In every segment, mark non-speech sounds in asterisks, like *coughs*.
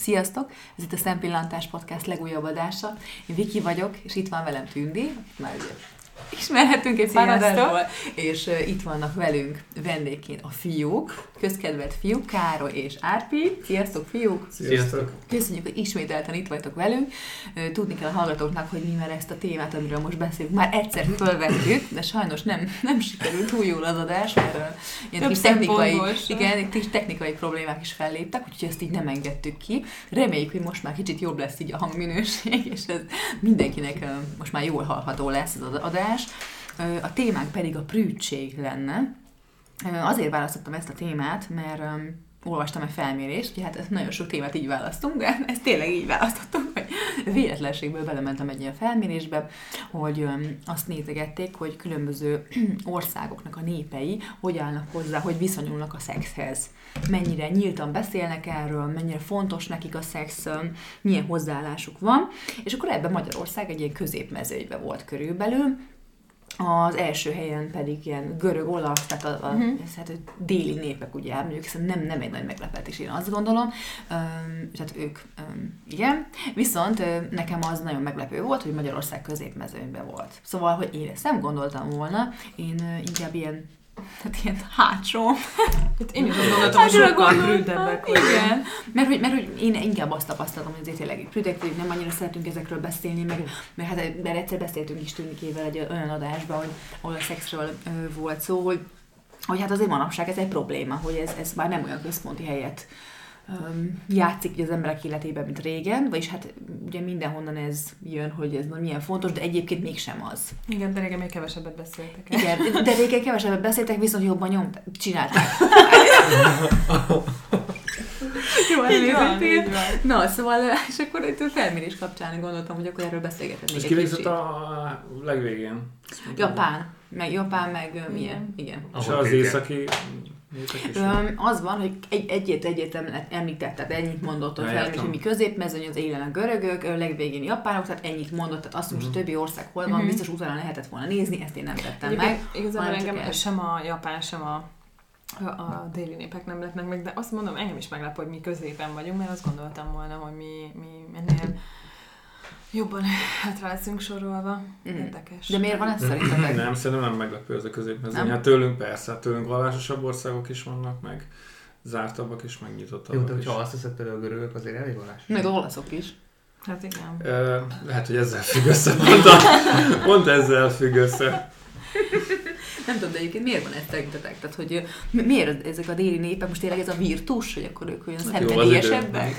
Sziasztok! Ez itt a Szempillantás Podcast legújabb adása. Én Viki vagyok, és itt van velem Tündi, már ugye ismerhetünk egy pár adásból, és uh, itt vannak velünk vendégként a fiúk, közkedvelt fiúk, Károly és Árpi. Sziasztok, fiúk! Sziasztok! Köszönjük, hogy ismételten itt vagytok velünk. Uh, tudni kell a hallgatóknak, hogy mi már ezt a témát, amiről most beszélünk, már egyszer fölvettük, de sajnos nem, nem sikerült túl jól az adás, mert uh, ilyen kis technikai, igen, kis technikai problémák is felléptek, úgyhogy ezt így nem engedtük ki. Reméljük, hogy most már kicsit jobb lesz így a hangminőség, és ez mindenkinek uh, most már jól hallható lesz az adás adás. A témánk pedig a prűtség lenne. Azért választottam ezt a témát, mert olvastam egy felmérést, ugye hát nagyon sok témát így választunk, de *laughs* ezt tényleg így választottam, hogy véletlenségből belementem egy ilyen felmérésbe, hogy azt nézegették, hogy különböző *clears throat* országoknak a népei hogy állnak hozzá, hogy viszonyulnak a szexhez. Mennyire nyíltan beszélnek erről, mennyire fontos nekik a szex, milyen hozzáállásuk van, és akkor ebben Magyarország egy ilyen középmezőjbe volt körülbelül, az első helyen pedig ilyen görög, olasz, tehát a, a uh-huh. hát, déli népek, ugye, mondjuk szerintem nem, nem egy nagy meglepetés, én azt gondolom. Um, tehát ők, um, igen. Viszont uh, nekem az nagyon meglepő volt, hogy Magyarország középmezőnyben volt. Szóval, hogy én ezt nem gondoltam volna, én uh, inkább ilyen hát ilyen hátsó. Hát én is azt gondoltam, hogy sokkal prűdebbek. Igen. Mert hogy, mert hogy én inkább azt tapasztalom, hogy azért tényleg prűdek vagyunk, nem annyira szeretünk ezekről beszélni, meg, mert hát mert egyszer beszéltünk is Tűnikével egy olyan adásban, hogy, ahol a szexről ö, volt szó, hogy, hogy hát azért manapság ez egy probléma, hogy ez, ez már nem olyan központi helyet játszik az emberek életében, mint régen, vagyis hát ugye mindenhonnan ez jön, hogy ez milyen fontos, de egyébként mégsem az. Igen, de régen még kevesebbet beszéltek. Igen, de régen kevesebbet beszéltek, viszont jobban nyomták, csinálták. Jó, így van, így van. Na, szóval, és akkor itt a felmérés kapcsán gondoltam, hogy akkor erről beszélgethetnék És kivégzett a legvégén? Japán. Meg Japán, meg milyen, igen. És az északi Öm, az van, hogy egy, egyet egyet említett, tehát ennyit mondott a fel, hogy mi középmezőny, az élen a görögök, a legvégén japánok, tehát ennyit mondott, tehát azt, hogy uh-huh. a többi ország hol van, uh-huh. biztos utána lehetett volna nézni, ezt én nem tettem Egyébként meg. Igazából engem el. sem a japán, sem a a déli népek nem lepnek meg, de azt mondom, engem is meglep, hogy mi középen vagyunk, mert azt gondoltam volna, hogy mi, mi ennél Jobban *laughs* hátra leszünk sorolva. Mm. Érdekes. De miért van ez szerintetek? Nem, szerintem nem meglepő ez a középmezőny. Hát tőlünk persze, hát tőlünk vallásosabb országok is vannak, meg zártabbak is, meg nyitottabbak Jó, de hogyha azt hiszed például a görögök, azért elég vallásos. Meg a olaszok is. Hát igen. Uh, lehet, hogy ezzel függ össze, pont, a, *laughs* pont ezzel függ össze. Nem tudom, de egyébként miért van ez szerintetek? Tehát, hogy miért ezek a déli népek, most tényleg ez a virtus, hogy akkor ők olyan szenvedélyesebbek?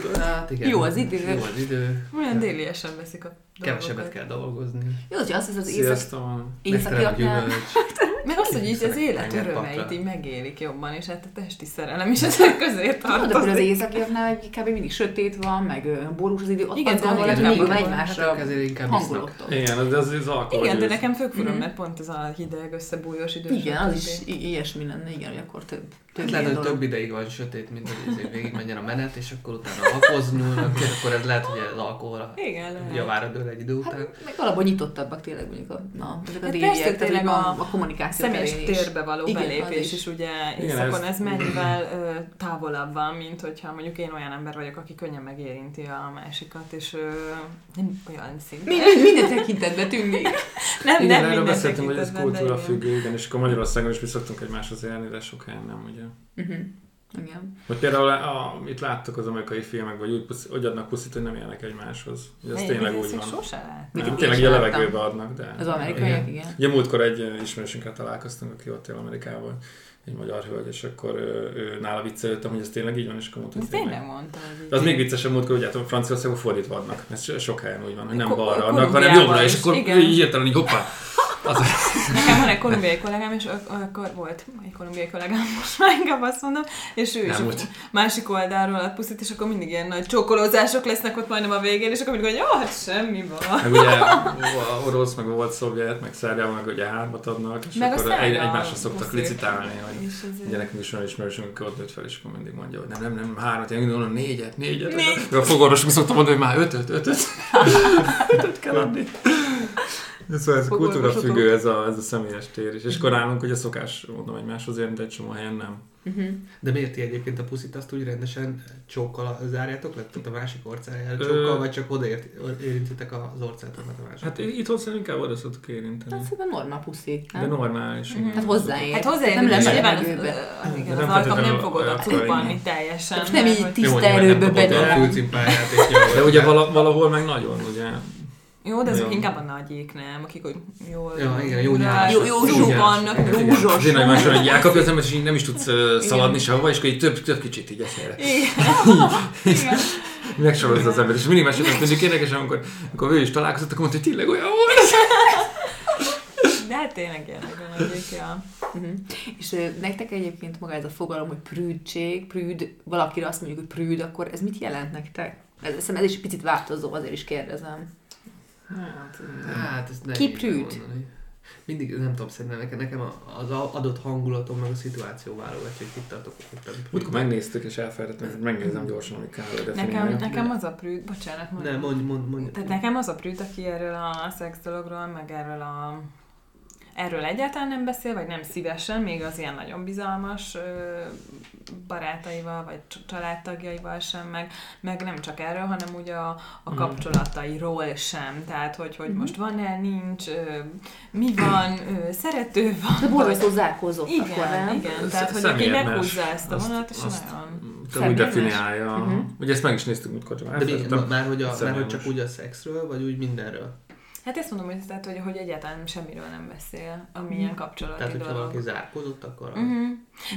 Jó az idő. Jó az idő. Olyan déliesen veszik a Kevesebbet kell dolgozni. Jó, hogy az, az az észak, északiaknál... *laughs* Meg az, hogy így az élet örömeit így megélik jobban, és hát a testi szerelem is ezek közé tartozik. De az északiaknál kb. mindig sötét van, meg borús az idő, ott igen, azt gondolod, hogy mindig van egymásra hangulatok. Igen, de az az alkohol. Igen, de nekem fők fura, mhm. mert pont ez a hideg, összebújós idő. Igen, az is ilyesmi lenne, igen, hogy akkor több több hát lehet, hogy több ideig van sötét, mint hogy izé végig menjen a menet, és akkor utána alkohozni nyúlnak, és akkor ez lehet, hogy az alkohol javára dől egy idő után. Hát, meg valahol nyitottabbak tényleg mondjuk a, na, ezek a hát déliek, tényleg a, a kommunikáció személyes térbe való igen, belépés is ugye éjszakon ez mennyivel ö, távolabb van, mint hogyha mondjuk én olyan ember vagyok, aki könnyen megérinti a másikat, és ö, nem olyan szinten. Minden, minden tekintetben tűnik. *laughs* nem, igen, nem erről beszéltem, hogy ez kultúra függő, igen, és akkor Magyarországon is mi szoktunk egymáshoz élni, de sok helyen nem, ugye. Uh-huh. Igen. Vagy például, a, itt láttuk az amerikai filmek, vagy úgy, úgy adnak puszit, hogy nem élnek egymáshoz. Ugye ez tényleg úgy van. Sose nem, tényleg a levegőbe adnak, de... Az amerikaiak, igen. Ugye múltkor egy ismerősünkkel találkoztunk, aki ott él Amerikában, egy magyar hölgy, és akkor ő, ő nála viccelődtem, hogy ez tényleg így van, és akkor mondta, hogy tényleg mondta. De az még viccesebb múltkor, hogy hát a Franciaországban fordítva adnak. Ez sok helyen úgy van, hogy nem balra adnak, hanem jobbra, és akkor hirtelen így hoppá, *laughs* az... Nekem van egy kolumbiai kollégám, és akkor volt egy kolumbiai kollégám, most már inkább azt mondom, és ő is másik oldalról ad puszit, és akkor mindig ilyen nagy csókolózások lesznek ott majdnem a végén, és akkor mindig, hogy jó, hát semmi van. Meg ugye orosz, meg volt szovjet, meg Szerbiában, meg ugye hármat adnak, és meg akkor egy, egymásra szoktak licitálni, hogy ugye nekünk is olyan ismerősünk, ott nőtt fel, és akkor mindig mondja, hogy nem, nem, nem, hármat, én gondolom négyet, négyet. Négy. A fogorvosok szoktam mondani, hogy már ötöt, ötöt. *laughs* ötöt kell adni. Szóval ez kultúra függő, ez a, ez a személyes tér is. És akkor állunk, hogy a szokás, mondom, egymáshoz érni, de egy csomó helyen nem. Uh-huh. De miért ti egyébként a puszit azt úgy rendesen csókkal zárjátok le? Tehát a másik orcájára csókkal, vagy csak oda érintitek az orcát a másik? Hát itthon szerintem inkább oda szoktuk érinteni. Hát szerintem normál puszi. De normális. Uh-huh. Hát hozzáér. Hát hozzáér, nem lesz az, igen, az alkalom nem fogod a cuppalni teljesen. Most nem így tiszta erőbe. De ugye valahol meg nagyon, ugye jó, de ezek inkább a nagyék, nem? Akik hogy jól... Ja, igen, jó nyár. Jó, jó zsúk vannak, rúzsos. Azért nagyon máson, hogy Jákob az ember, és nem is tudsz szaladni sehova, és akkor így több, több kicsit így eszére. Igen. *laughs* Megsorozza az ember, és mindig meséltem, hogy érdekes, amikor, amikor ő is találkozott, akkor mondta, hogy tényleg olyan volt. De hát tényleg egyik, ja. Uh-huh. És nektek egyébként maga ez a fogalom, hogy prűdség, prűd, valakire azt mondjuk, hogy prűd, akkor ez mit jelent nektek? Ez, ez is picit változó, azért is kérdezem. Hát, hát ez Ki prűd? Mindig, nem tudom, szerintem nekem, nekem az adott hangulatom, meg a szituáció válogatja, hogy kit tartok. Múltkor megnéztük és elfelejtettem, hogy megnézem gyorsan, hogy kell Nekem, nekem az a prűd, bocsánat, mondj. Nem, mondj, mondj, mondj. Tehát nekem az a prűd, aki erről a szex dologról, meg erről a erről egyáltalán nem beszél, vagy nem szívesen, még az ilyen nagyon bizalmas barátaival, vagy családtagjaival sem, meg, meg nem csak erről, hanem ugye a, a mhm. kapcsolatairól sem. Tehát, hogy, hogy mhm. most van-e, nincs, mi van, szerető van. De borzasztó zárkózott igen, akkor, nem? Igen, tehát, hogy aki meghúzza ezt a vonat, és nagyon... úgy definiálja. Uh-huh. Ugye ezt meg is néztük múltkor. De már, hogy a, már hogy csak úgy a szexről, vagy úgy mindenről? Hát ezt mondom, hogy, tehát, hogy, hogy egyáltalán semmiről nem beszél, amilyen mm. kapcsolati Tehát, hogyha dolog. valaki zárkózott, akkor... Uh-huh.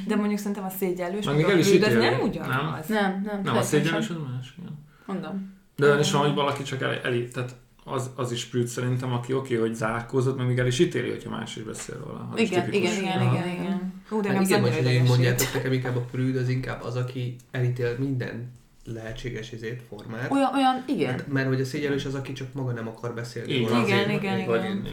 De mondjuk szerintem a szégyellős, meg a prűd, ez nem ugyanaz. Nem, nem. Nem, a szégyellős az más. Igen. Mondom. De olyan is van, hogy valaki csak el, el tehát az, az is prűd szerintem, aki oké, okay, hogy zárkózott, meg még el is ítéli, hogyha más is beszél róla. Igen, igen, igen, igen, igen. Hú, de hát igen, hogy mondjátok nekem inkább a prűd az inkább az, aki elítél minden lehetséges izét, formát. Olyan, olyan, igen. Mert, mert hogy a szégyellős az, aki csak maga nem akar beszélni. Igen, igen, igen, igen.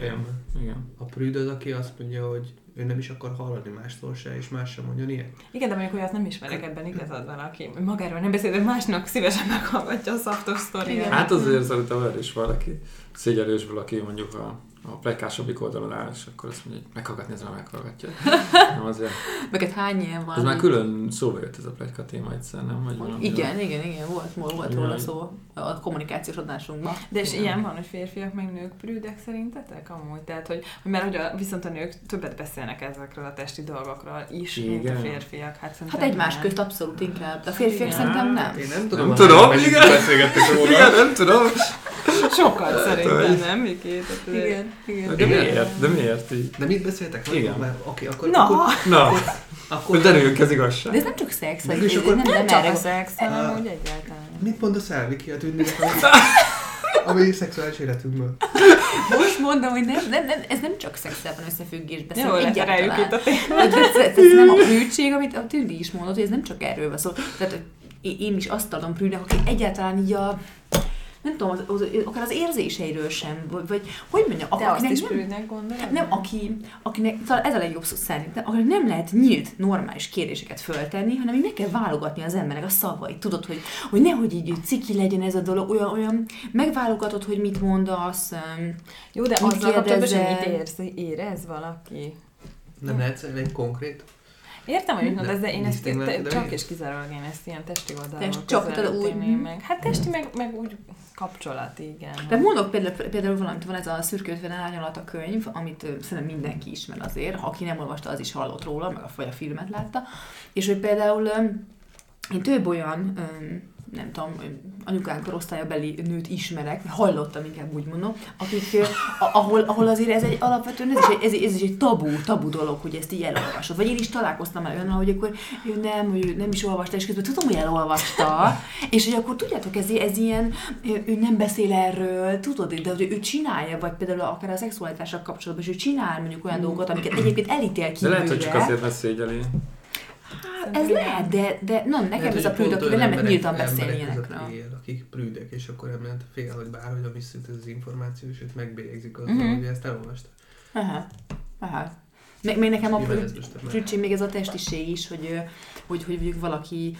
igen. A prűd az, aki azt mondja, hogy ő nem is akar hallani mástól se, és más sem mondjon ilyet. Igen, de mondjuk, hogy azt nem ismerek ebben igazad van, aki magáról nem beszél, de másnak szívesen meghallgatja a szaftos sztoriát. Hát azért szerintem erről is valaki szégyelősből, aki mondjuk a a plekásabbik oldalon áll, és akkor azt mondja, hogy meghallgatni, ezen meghallgatja. *laughs* Nem azért. Meket hány ilyen van? Ez már külön szóba jött ez a pleka téma egyszer, nem? Vagy valami igen, igen, igen, volt, volt róla szó a kommunikációs adásunkban. De és igen. ilyen van, hogy férfiak meg nők prűdek szerintetek amúgy? Tehát, hogy, mert hogy a, viszont a nők többet beszélnek ezekről a testi dolgokról is, igen. mint a férfiak. Hát, hát egymás közt abszolút inkább. A férfiak igen. szerintem nem. Én nem tudom. Nem tudom, igen. Igen, nem tudom. Sokat szerintem, nem, Miki? Igen, igen. De miért? De miért így? De mit beszéltek? Igen. Már, oké, akkor... Na! Akkor, Na! Akkor derüljünk ez igazság. De ez nem csak szex, hogy és akkor nem, nem, csak a szex, hanem úgy egyáltalán. Mit mondasz el, Viki, a tűnnének, ami szexuális életünkből. Most mondom, hogy nem, nem, nem, ez nem csak szexel van összefüggésben. Jó, letereljük itt a témát. Ez nem a prűdség, amit a Tündi is mondott, hogy ez nem csak erről van szó. Tehát én is azt adom prűdnek, aki egyáltalán így a nem tudom, az, az, akár az érzéseiről sem, vagy, vagy hogy mondjam, De akinek azt is nem, gondolod? Nem, aki, akinek, talán ez a legjobb szó szerintem, akinek nem lehet nyílt, normális kérdéseket föltenni, hanem így meg kell válogatni az embernek a szavait. Tudod, hogy, hogy nehogy így ciki legyen ez a dolog, olyan, olyan megválogatod, hogy mit mondasz, Jó, de azzal kapcsolatban, mit érz, érez valaki? Nem lehet egy konkrét Értem, hogy mit mondasz, de én ezt csak és kizárólag én ezt ilyen testi oldalról csak úgy meg. Hát testi, meg, meg úgy kapcsolat, igen. De mondok például, például valamit, van ez a szürke 50 árnyalat a könyv, amit szerintem mindenki ismer azért, ha aki nem olvasta, az is hallott róla, meg a, a filmet látta, és hogy például én több olyan nem tudom, anyukánk korosztályabeli nőt ismerek, hallottam inkább úgy mondom, akik, ahol, ahol azért ez egy alapvetően, ez is egy, ez, ez is egy tabu, tabu dolog, hogy ezt így elolvasod. Vagy én is találkoztam el olyannal, hogy akkor ő nem, hogy ő nem is olvasta, és közben tudom, hogy elolvasta, és hogy akkor tudjátok, ez, ez ilyen, ő nem beszél erről, tudod, de hogy ő csinálja, vagy például akár a szexualitással kapcsolatban, és ő csinál mondjuk olyan dolgokat, amiket egyébként elítél kívülre. De lehet, hogy csak azért beszégyeli. Hát, ez lehet, de, de nem, nekem lehet, ez a prűd, akivel nem lehet nyíltan beszélni ilyenekről. Akik prűdek, és akkor emiatt fél, hogy bárhogy visszük ez az információ, és őt megbélyegzik azzal, uh-huh. hogy ezt elolvasta. Aha. Aha. Meg, meg nekem a früccsé még ez a testiség is, hogy, hogy, hogy hogy valaki,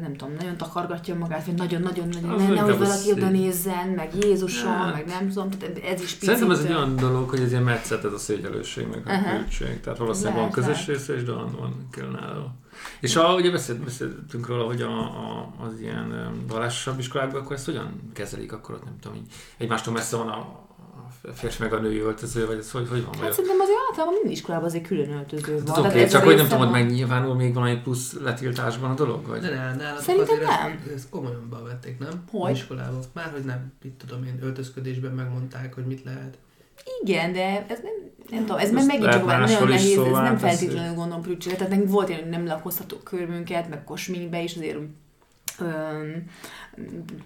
nem tudom, nagyon takargatja magát, vagy nagyon-nagyon-nagyon, ne, nehogy valaki oda nézzen, meg Jézusom, hát. meg nem tudom, tehát ez is picit. Szerintem ez egy olyan dolog, hogy ez ilyen metszet, ez a szégyelőség, meg a früccség. Tehát valószínűleg van közös része, és de van, van kell nála. És a, ugye beszélt, beszéltünk róla, hogy a, a, az ilyen vallásosabb iskolákban, akkor ezt hogyan kezelik, akkor ott nem tudom, így egymástól messze van a, férfi meg a női öltöző, vagy ez hogy, hogy van? Hát szerintem azért általában minden iskolában azért külön öltöző van. Hát oké, csak hogy nem tudom, hogy megnyilvánul még valami plusz letiltásban a dolog? Vagy? De ne, ne, Szerintem nem. Ezt, ezt komolyan bevették, nem? Hogy? Iskolában. Már, hogy nem, mit tudom én, öltözködésben megmondták, hogy mit lehet. Igen, de ez nem, nem tudom, ez meg megint csak nagyon nehéz, szóval ez nem feltétlenül gondolom prücsére. Tehát volt ilyen, hogy nem lakoztatok körmünket, meg kosminkbe is azért öm,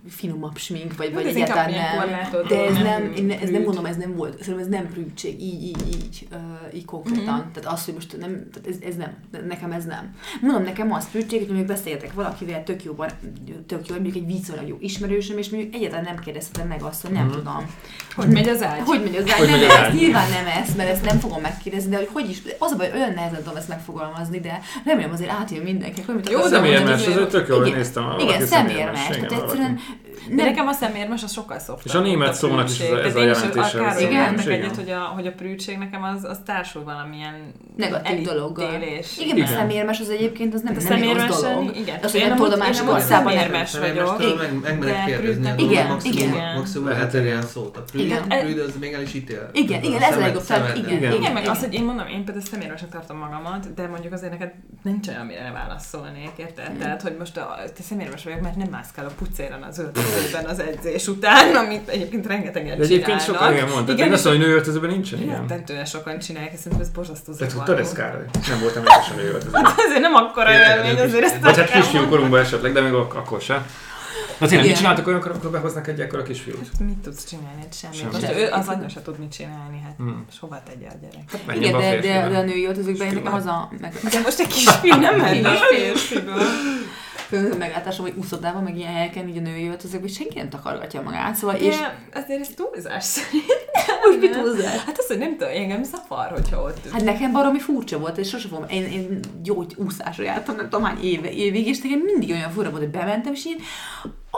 finomabb smink, vagy, vagy egyáltalán nem. De ez nem, nem én ez nem mondom, ez nem volt, szerintem ez nem prűtség, így, így, így, uh, így konkrétan. Mm-hmm. Tehát az, hogy most nem, tehát ez, ez nem, nekem ez nem. Mondom, nekem az prűtség, hogy még beszéljetek valakivel, tök jó, tök jó, mondjuk egy viszonylag jó ismerősöm, és mondjuk egyáltalán nem kérdeztem meg azt, hogy nem mm-hmm. tudom. Hogy megy az ágy? Hogy megy az ágy? Nem, ez nyilván nem ez, mert ezt nem fogom megkérdezni, de hogy hogy is, az a baj, olyan nehezen tudom ezt megfogalmazni, de remélem azért átjön mindenki. Jó, személyes, ez tök jól néztem. Igen, szemérmes. Tehát egyszerűen de nekem a szemérmes az sokkal szoftabb. És a német szónak is ez, ez a jelentése. Akár igen, egyet, hogy a, hogy a prűdség nekem az, az társul valamilyen negatív dologgal. Igen, a szemérmes az egyébként az nem, a nem rossz dolog. Igen, az, hogy nem tudod a másik országban szemérmes vagyok. Megmerek kérdezni. Igen, igen. Maximum lehet ilyen szót. A prűd az még el is ítél. Igen, igen, ez a legjobb. Igen, igen, meg az, hogy én mondom, én például szemérmesnek tartom magamat, de mondjuk azért neked nincs olyan, amire válaszolnék, érted? Tehát, hogy most te szemérmes vagyok, mert nem mászkál a pucéren az öltöző öltözőben az edzés után, amit egyébként rengetegen De egyébként sokan igen mondtad, igen, azt mondom, hogy öltözőben nincsen ilyen. Rettentően sokan csinálják, és szerintem ez borzasztó Te tudtad ezt, Károly? Nem voltam biztosan öltözőben. Hát ezért nem akkora élmény, azért ezt Vagy hát kisfiú korunkban esetleg, de még akkor sem. Na tényleg, mit csináltak olyankor, amikor behoznak egy ekkora kisfiút? Hát, mit tudsz csinálni? Hát semmit. Semmi. Most ő az anya se tud mit csinálni, hát hmm. hova tegye a gyerek. Hát, Igen, de, de, de, a női öltözőkben nekem az a... Meg... De most egy kisfiú nem menne *laughs* a férfiből meglátásom, hogy úszodában, meg ilyen helyeken, így a női öltözőkben senki nem takargatja magát, szóval De és... azért ez túlzás szerintem. *laughs* Most mit túlzás? Hát az, hogy nem tudom, engem zavar, hogyha ott... Hát nekem baromi furcsa volt, és sosem fogom, én, én jó úszásra jártam, nem tudom hány éve, évig, és nekem mindig olyan fura volt, hogy bementem, és én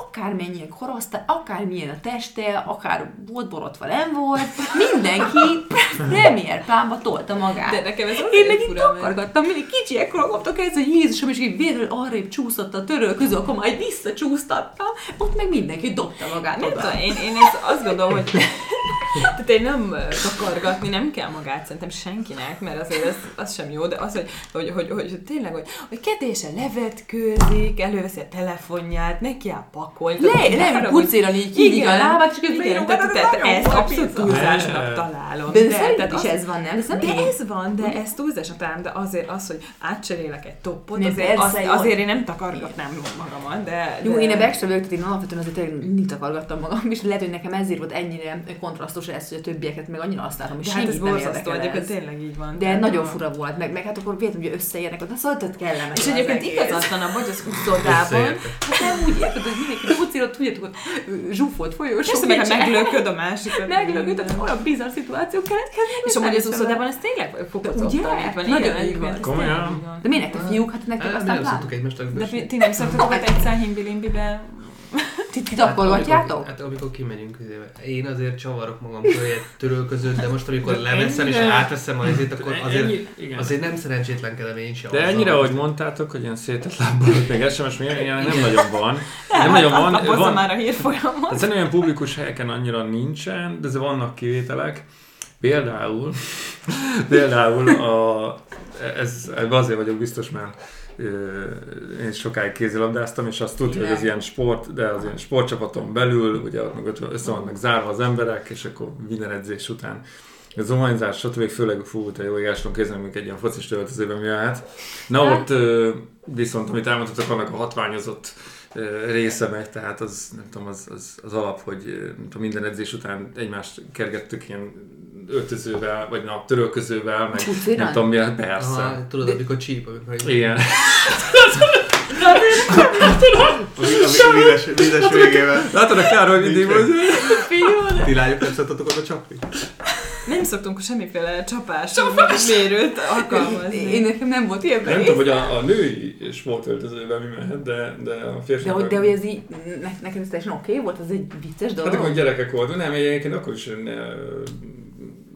akármennyien korosztály, akármilyen a teste, akár volt borotva, nem volt, mindenki *laughs* premier plámba tolta magát. De nekem ez Én meg itt takargattam, mindig kicsiek kaptak ezt, hogy Jézusom, és így végül arrébb csúszott a törő közül, akkor majd visszacsúsztattam, ott meg mindenki dobta magát nem Tudom, én, én ezt azt gondolom, hogy *laughs* tehát én nem takargatni nem kell magát szerintem senkinek, mert azért az, az sem jó, de az, hogy, hogy, hogy, hogy, hogy tényleg, hogy, hogy kedésen levetkőzik, előveszi a telefonját, neki a pakolni. Le, le, pucéran így így a lábát, csak igen, tehát, tehát ezt abszolút túlzásnak találom. De, de szerintem is ez van, nem? De, ez van, de ez túlzásnak találom, de azért az, hogy átcserélek egy toppot, azért, az, azért én nem takargatnám magamat, de... Jó, én ebbe extra vagyok, tehát én alapvetően azért tényleg takargattam magam, és lehet, hogy nekem ezért volt ennyire kontrasztos ez, hogy a többieket meg annyira azt látom, hogy hát ez borzasztó, egyébként tényleg így van. De nagyon fura volt, meg, meg hát akkor véletlenül, hogy összeérnek, de szóval tök kellemes. És egyébként igazatlan hogy az úszodában, hát nem úgy érted, hogy mindenki pucérot, tudjátok, hogy zsúfolt folyós. Persze, meg meglököd a másikat. Meglököd, tehát olyan bizarr szituációk keletkeznek. És amúgy az úszodában ez tényleg fokozottan van. Nagyon így van. Komolyan. De minek a fiúk, hát nektek aztán plán. De ti nem szoktatok *laughs* egy himbi-limbibe ti, ti takolgatjátok? Hát, hát amikor kimegyünk, én azért csavarok magam köré törölközőt, de most amikor leveszem és átveszem azért, akkor azért, ennyi, azért nem szerencsétlenkedem én sem. De ennyire, ahogy mondtátok, hogy ilyen szétett lábbal, meg SMS, milyen, ilyen nem nagyon van. Nem nagyon van. van már a hírfolyamot. Szerintem olyan publikus helyeken annyira nincsen, de vannak kivételek. Például, például a, ez, azért vagyok biztos, mert én sokáig kézilabdáztam, és azt tudja, hogy az ilyen sport, de az ilyen sportcsapaton belül, ugye ott össze vannak zárva az emberek, és akkor minden edzés után a zuhanyzás, stb. főleg fú, te jó égás tudom kézni, egy ilyen focis öltözőben jöhet. Na ott viszont, amit elmondhatok, annak a hatványozott része megy, tehát az, nem tudom, az, az, az alap, hogy nem tudom, minden edzés után egymást kergettük ilyen öltözővel, vagy na, törölközővel, meg Pucira? nem tudom milyen, persze. Aha, tudod, amikor csíp, amikor... Igen. Látod a Károly mindig volt? Ti lányok nem szeretetek oda csapni? Nem szoktunk semmiféle csapás, csapás. mérőt alkalmazni. Én nekem nem volt ilyen Nem tudom, hogy a, a női sportöltözőben mi mehet, de, de a férfi. De, hogy, de hogy ez így, ne, nekem ez teljesen oké okay volt, az egy vicces dolog. Hát akkor gyerekek voltunk, nem, egyébként akkor is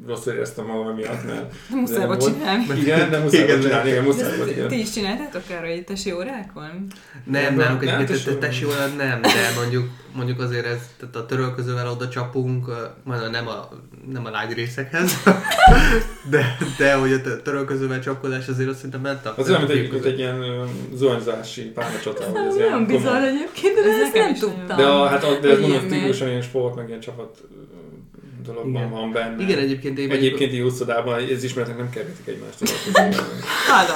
rosszul éreztem magam miatt, mert... De muszáj volt csinálni. Igen, de muszáj volt csinálni, igen, muszáj volt, igen. Ti is csináltátok arra egy tesi órákon? Nem, nem, nem egy tesi órán nem, de mondjuk, mondjuk azért ez, tehát a törölközővel oda csapunk, majd nem a, nem a lágy részekhez, *laughs* de, de hogy a törölközővel csapkodás azért azt szerintem ment a... Az olyan, mint egy, mint egy ilyen zuhanyzási párnacsata, hogy ez ilyen bizarr egyébként, de ezt nem tudtam. De, a, hát, de ez mondom, típusan ilyen sport, meg ilyen csapat dologban Igen. van benne. Igen, egyébként én Egyébként így úszodában ez ismeretek nem kerültek egymást. *laughs* hát,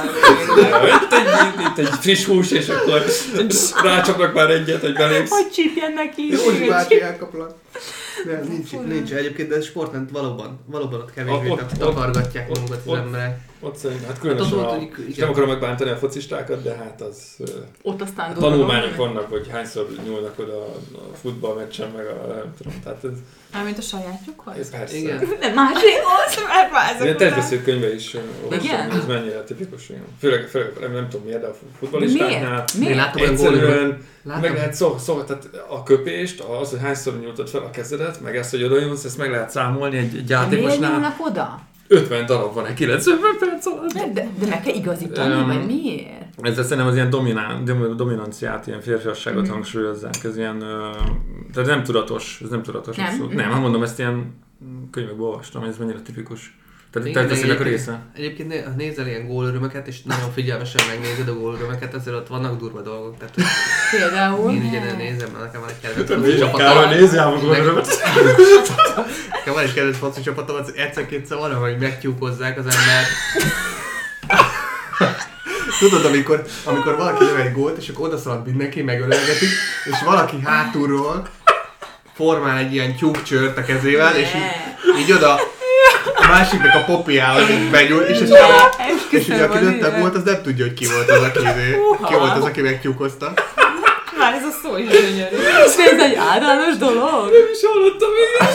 itt, egy, itt egy friss hús, és akkor rácsapnak már egyet, hogy belépsz. Hogy csípjen neki. Jó, hogy bárki elkaplak. Nem, nincs, nincs egyébként, de sportment valóban, valóban ott kevésbé takargatják magukat az emberek. Ott szerintem, hát különösen hát ott, a, ott, nem akarom megbántani a focistákat, de hát az... Ott aztán a tanulmányok vannak, hogy hányszor nyúlnak oda a futballmeccsen, meg a nem tudom, tehát ez... Mármint a sajátjukhoz? Ez persze. Igen. De másik mert Én tervbeszélt könyve is olvastam, hogy ez mennyire tipikus. Igen. Főleg, főleg nem, nem tudom miért, de a futballistáknál miért? Látom egyszerűen meg lehet szó, szó, tehát a köpést, az, hogy hányszor nyújtod fel a kezedet, meg ezt, hogy oda nyúlsz, ezt meg lehet számolni egy, egy játékosnál. Miért oda? 50 darab van egy 90 perc alatt. De, de, de meg kell igazítani, um, vagy miért? Ez szerintem az ilyen dominán, dominanciát, ilyen férfiasságot mm-hmm. hangsúlyozzák. Ez ilyen, tehát nem tudatos, ez nem tudatos. Nem, nem, nem mondom, ezt ilyen könyvekből olvastam, ez mennyire tipikus. Tehát Igen, te a része. Egyébként ha nézel ilyen gólörömöket, és nagyon figyelmesen megnézed a gólörömöket, azért ott vannak durva dolgok. Tehát, Például? Én ugye nézem, mert nekem van egy kedvenc foci csapatom. Károly, nézzél a gólörömet! Nekem van egy kedvenc foci csapatom, az egyszer-kétszer van, hogy megtyúkozzák az ember. Tudod, amikor, amikor valaki löv egy gólt, és akkor odaszalad mindenki, megölelgetik, és valaki hátulról formál egy ilyen tyúkcsört a kezével, és így, így oda a másiknak a popiához begyúl, és, és, és ugye aki lőtte volt, az nem tudja, hogy ki volt az, aki, ki volt az, aki megtyúkozta. Már ez a szó is gyönyörű. És ez egy általános dolog? Nem is hallottam még.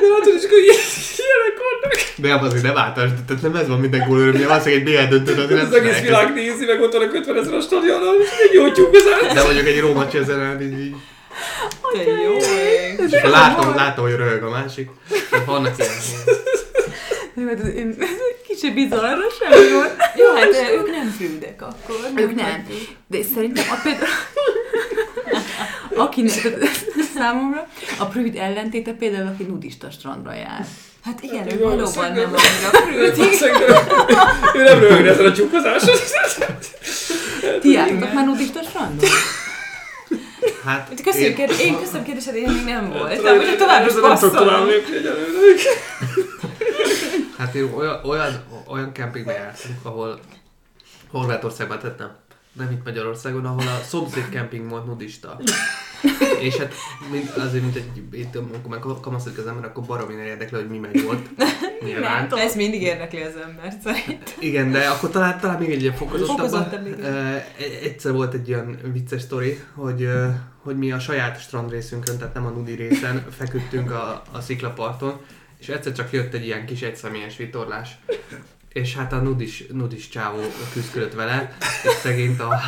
De látod, és akkor ilyenek vannak. De azért nem általános, tehát nem ez van minden gól örömje, valószínűleg egy BL döntőt, azért nem Az egész világ nézi, meg ott vannak 50 ezer a stadionon, és egy jó tyúkozás. De mondjuk egy Róma Csezen, így, így te jó ég. És látom, látom, hogy röhög a másik. Vannak ilyen. Én kicsit bizarra sem jó. Jó, hát ők nem frűdek akkor. Ők nem. De szerintem a például... Aki számomra a prűd ellentéte például, aki nudista strandra jár. Hát igen, ő valóban nem annyira frűd. Ő nem röhögre ezen a csúkozáson. Ti jártak már nudista strandon? Hát, köszönjük, én, én köszönöm kérdésed, én még nem voltam. Ugye tovább is Nem tudok tovább lépni Hát én olyan, olyan, olyan kempingbe jártunk, ahol Horvátországban tettem nem itt Magyarországon, ahol a szomszéd kemping volt nudista. *laughs* és hát mint, azért, mint egy, itt, amikor meg kamaszodik az ember, akkor baromi érdekli, hogy mi megy ott. *laughs* Nyilván. Nem, ez mindig érdekli az ember szerint. Igen, de akkor talán, talán még egy ilyen fokozottabban. Uh, egyszer volt egy ilyen vicces sztori, hogy, hogy mi a saját strandrészünkön, tehát nem a nudi részen feküdtünk a, a sziklaparton, és egyszer csak jött egy ilyen kis egyszemélyes vitorlás és hát a nudis, nudis csávó küzdött vele, és szegényt a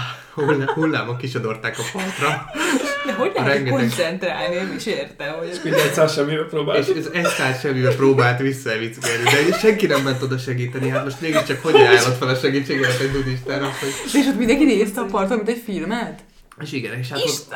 hullámok kisodorták a partra. De hogy lehet rengeteg... koncentrálni, nem is értem, hogy... És egy száz semmivel próbált. És ez egy száz semmivel próbált visszavickelni, de senki nem ment oda segíteni, hát most mégiscsak hogy ajánlott fel a segítséget egy nudistának, hogy... És ott mindenki nézte a parton, mint egy filmet? És igen, és hát ott,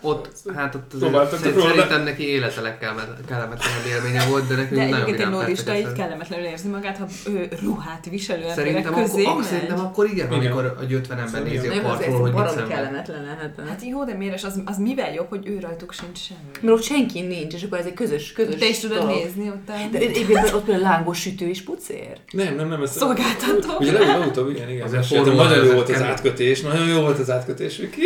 ott, ott, hát ott azért szerintem neki életelek kellemetlenebb élménye volt, de nekünk de nagyon egyébként egy nudista így kellemetlenül érzi magát, ha ő ruhát viselő szerintem közé akkor, Szerintem akkor igen, igen. amikor a 50 ember nézi a partról, hogy mit kellemetlen lehet. Hát jó, de miért? Az, az mivel jobb, hogy ő rajtuk sincs semmi? Mert ott senki nincs, és akkor ez egy közös, közös Te is tudod nézni ott. De egyébként ott például lángos sütő is pucér. Nem, nem, nem. Ez Szolgáltató. Ugye legutóbb, igen, igen. Nagyon jó volt az átkötés, nagyon jó volt az átkötés, Viki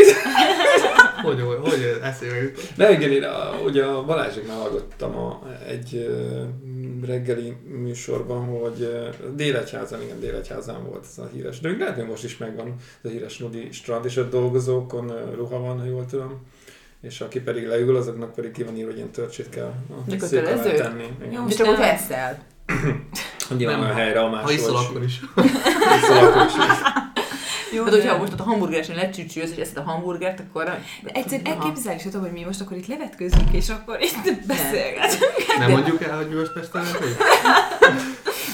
*laughs* hogy, hogy, hogy eszébe jutott? De igen, én a, ugye a Balázsiknál hallgattam a, egy reggeli műsorban, hogy Délegyházan, igen, Délegyházan volt ez a híres, de lehet, hogy most is megvan ez a híres Nudi strand, és ott dolgozókon uh, ruha van, ha jól tudom és aki pedig leül, azoknak pedig ki van írva, hogy ilyen törcsét kell a tenni. Jó, és akkor veszel. Nyilván a helyre a máshol. Ha iszol, akkor is. iszol, akkor is. *laughs* Jó, hát, hogyha most ott a hamburgeresen lecsücsülsz, és eszed a hamburgert, akkor... De egyszerűen elképzelés, hogy mi most akkor itt levetkőzünk, és akkor itt beszélgetünk. Nem mondjuk el, hogy mi most beszélünk?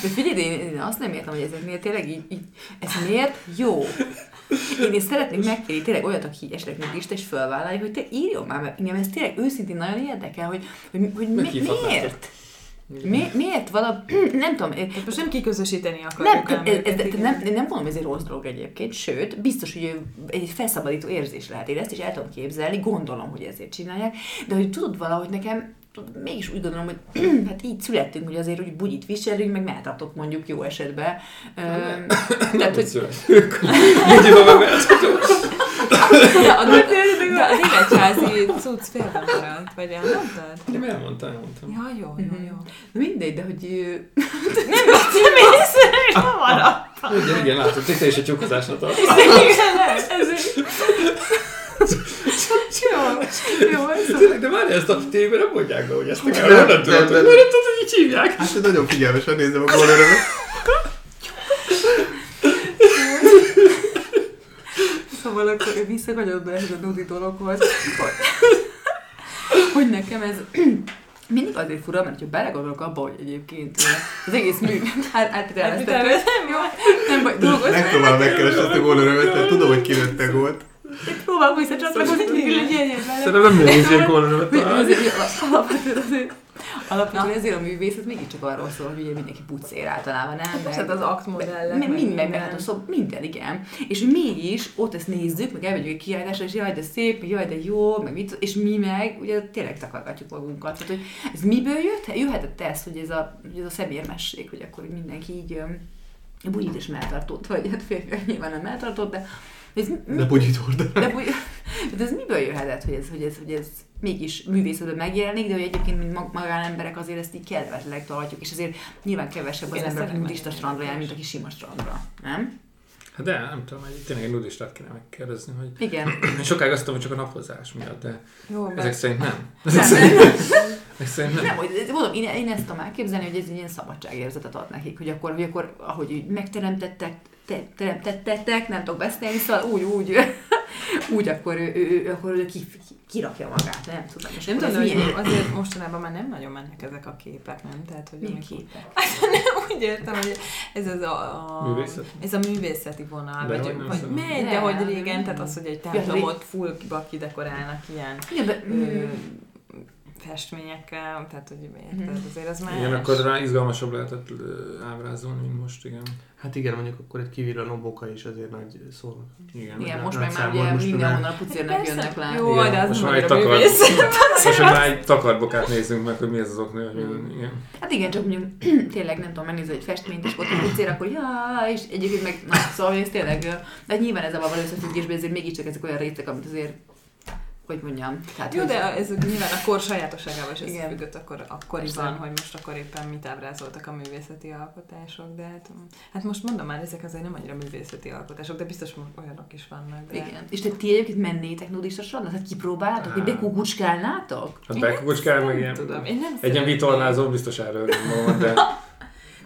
De figyelj, én, én azt nem értem, hogy ezeknél tényleg így, így ez miért jó? Én, én szeretnék megkérni tényleg olyat, aki esetleg még is, és fölvállalja, hogy te írjon már, mert engem ez tényleg őszintén nagyon érdekel, hogy, hogy, hogy mi, miért? Mi, miért valami, *clears throat* nem tudom. Tehát most nem kiközösíteni akarjuk nem, ez, ez, nem, nem, nem mondom, ez egy rossz dolog egyébként, sőt, biztos, hogy egy felszabadító érzés lehet. Én ezt is el tudom képzelni, gondolom, hogy ezért csinálják, de hogy tudod valahogy nekem mégis úgy gondolom, hogy *clears throat* hát így születtünk, hogy azért úgy bugyit viselünk, meg melltartok mondjuk jó esetben. Tehát, hogy... *laughs* De, a, de az életházi cucc félben maradt, vagy elmondtad? Nem elmondtam, elmondtam. Ja, jó, jó, mhm. jó. Mindegy, de hogy... nem *laughs* nem észre, nem maradt. Igen, igen, látod, te is a tyúkozásra tart. Igen, ez jó, jó, ez De várj, ezt a tévében nem mondják be, hogy ezt hogy nem tudod, hogy így hívják. Hát nagyon figyelmesen nézem a gólörömet. *laughs* Szóval akkor visszakanyodva ehhez a nudi dologhoz, hogy, hogy nekem ez *clears throat* mindig azért fura, mert ha belegondolok abba, hogy egyébként az egész mű, hát átterveztető. Hát, nem baj, dolgozni. Megpróbálom megkeresni ezt a gólörömet, mert tudom, hogy kinőtte gólt. Én próbálom visszacsatlakozni, hogy legyen ilyen vele. Szerintem nem nehéz ilyen gólörömet találni. Alapvetően azért Alapvetően ezért a művészet mégiscsak arról szól, hogy ugye mindenki pucér általában, nem? Hát meg, az aktmodellek. Meg, minden, meg, meg hát a szob, minden, igen. És hogy mégis ott ezt nézzük, meg elmegyünk egy kiállításra, és jaj, de szép, jaj, de jó, meg mit, és mi meg ugye tényleg takargatjuk magunkat. Tehát, hogy ez miből jött? Jöhetett ez, hogy ez a, hogy ez a szemérmesség, hogy akkor mindenki így bunyit is melltartott, vagy hát férfiak nyilván nem melltartott, de ez mi, de bugyit. De, bugy, de ez miből jöhetett, hogy ez, hogy ez, hogy ez mégis művészetben megjelenik, de hogy egyébként, mint magánemberek azért ezt így kedvetleg tartjuk, és azért nyilván kevesebb az ember, aki nudista strandra jár, mint aki sima strandra, nem? Hát de nem tudom, hogy tényleg egy nudistát kéne megkérdezni, hogy... Igen. *clears throat* Sokáig azt tudom, hogy csak a napozás miatt, de Jó, ezek be... szerint nem. Ezek nem, szerint, nem. *laughs* ezek szerint nem. Nem, hogy mondom, én, én ezt tudom elképzelni, hogy ez egy ilyen szabadságérzetet ad nekik, hogy akkor, hogy akkor ahogy megteremtettek, te, teremtettek, nem tudok beszélni, szóval úgy, úgy, *laughs* úgy akkor ő, ő, ő, akkor ő ki, kirakja magát, nem tudom. És nem tudom, hogy azért mostanában már nem nagyon mennek ezek a képek, nem? Tehát, hogy Milyen amikor... képek? *laughs* Hát nem úgy értem, hogy ez az a, a, művészeti? ez a művészeti vonal, de vagy, vagy megy, de hogy régen, tehát az, hogy egy templomot full kidekorálnak ilyen ja, de, ö, festményekkel, tehát hogy érted, mhm. azért az már... Igen, akkor rá izgalmasabb lehetett ábrázolni, mint most, igen. Hát igen, mondjuk akkor egy kivillanó boka is azért nagy szó. Igen, igen most meg már ugye mindenhonnan a pucérnek jönnek le. Jó, de az most már egy takar, *laughs* most már egy takarbokát nézzünk meg, hogy mi ez az oknő, hogy igen. Hát igen, csak mondjuk *clears throat* tényleg nem tudom, megnézni egy festményt, és ott a pucér, akkor ja, és egyébként meg, na, szóval ez tényleg, de nyilván ezzel való összefüggésben ezért mégiscsak ezek olyan részek, amit azért hogy mondjam. Tehát, Jó, hogy... de ez nyilván a kor sajátosságával is összefüggött akkor, akkoriban, hogy most akkor éppen mit ábrázoltak a művészeti alkotások, de hát, hát most mondom már, ezek azért nem annyira művészeti alkotások, de biztos olyanok is vannak. De... Igen. És te ti egyébként mennétek nudista sorra? Hát kipróbáltok? Hogy bekukucskálnátok? Hát bekukucskál, meg ilyen, tudom, én nem egy ilyen vitorlázó biztos erről van, de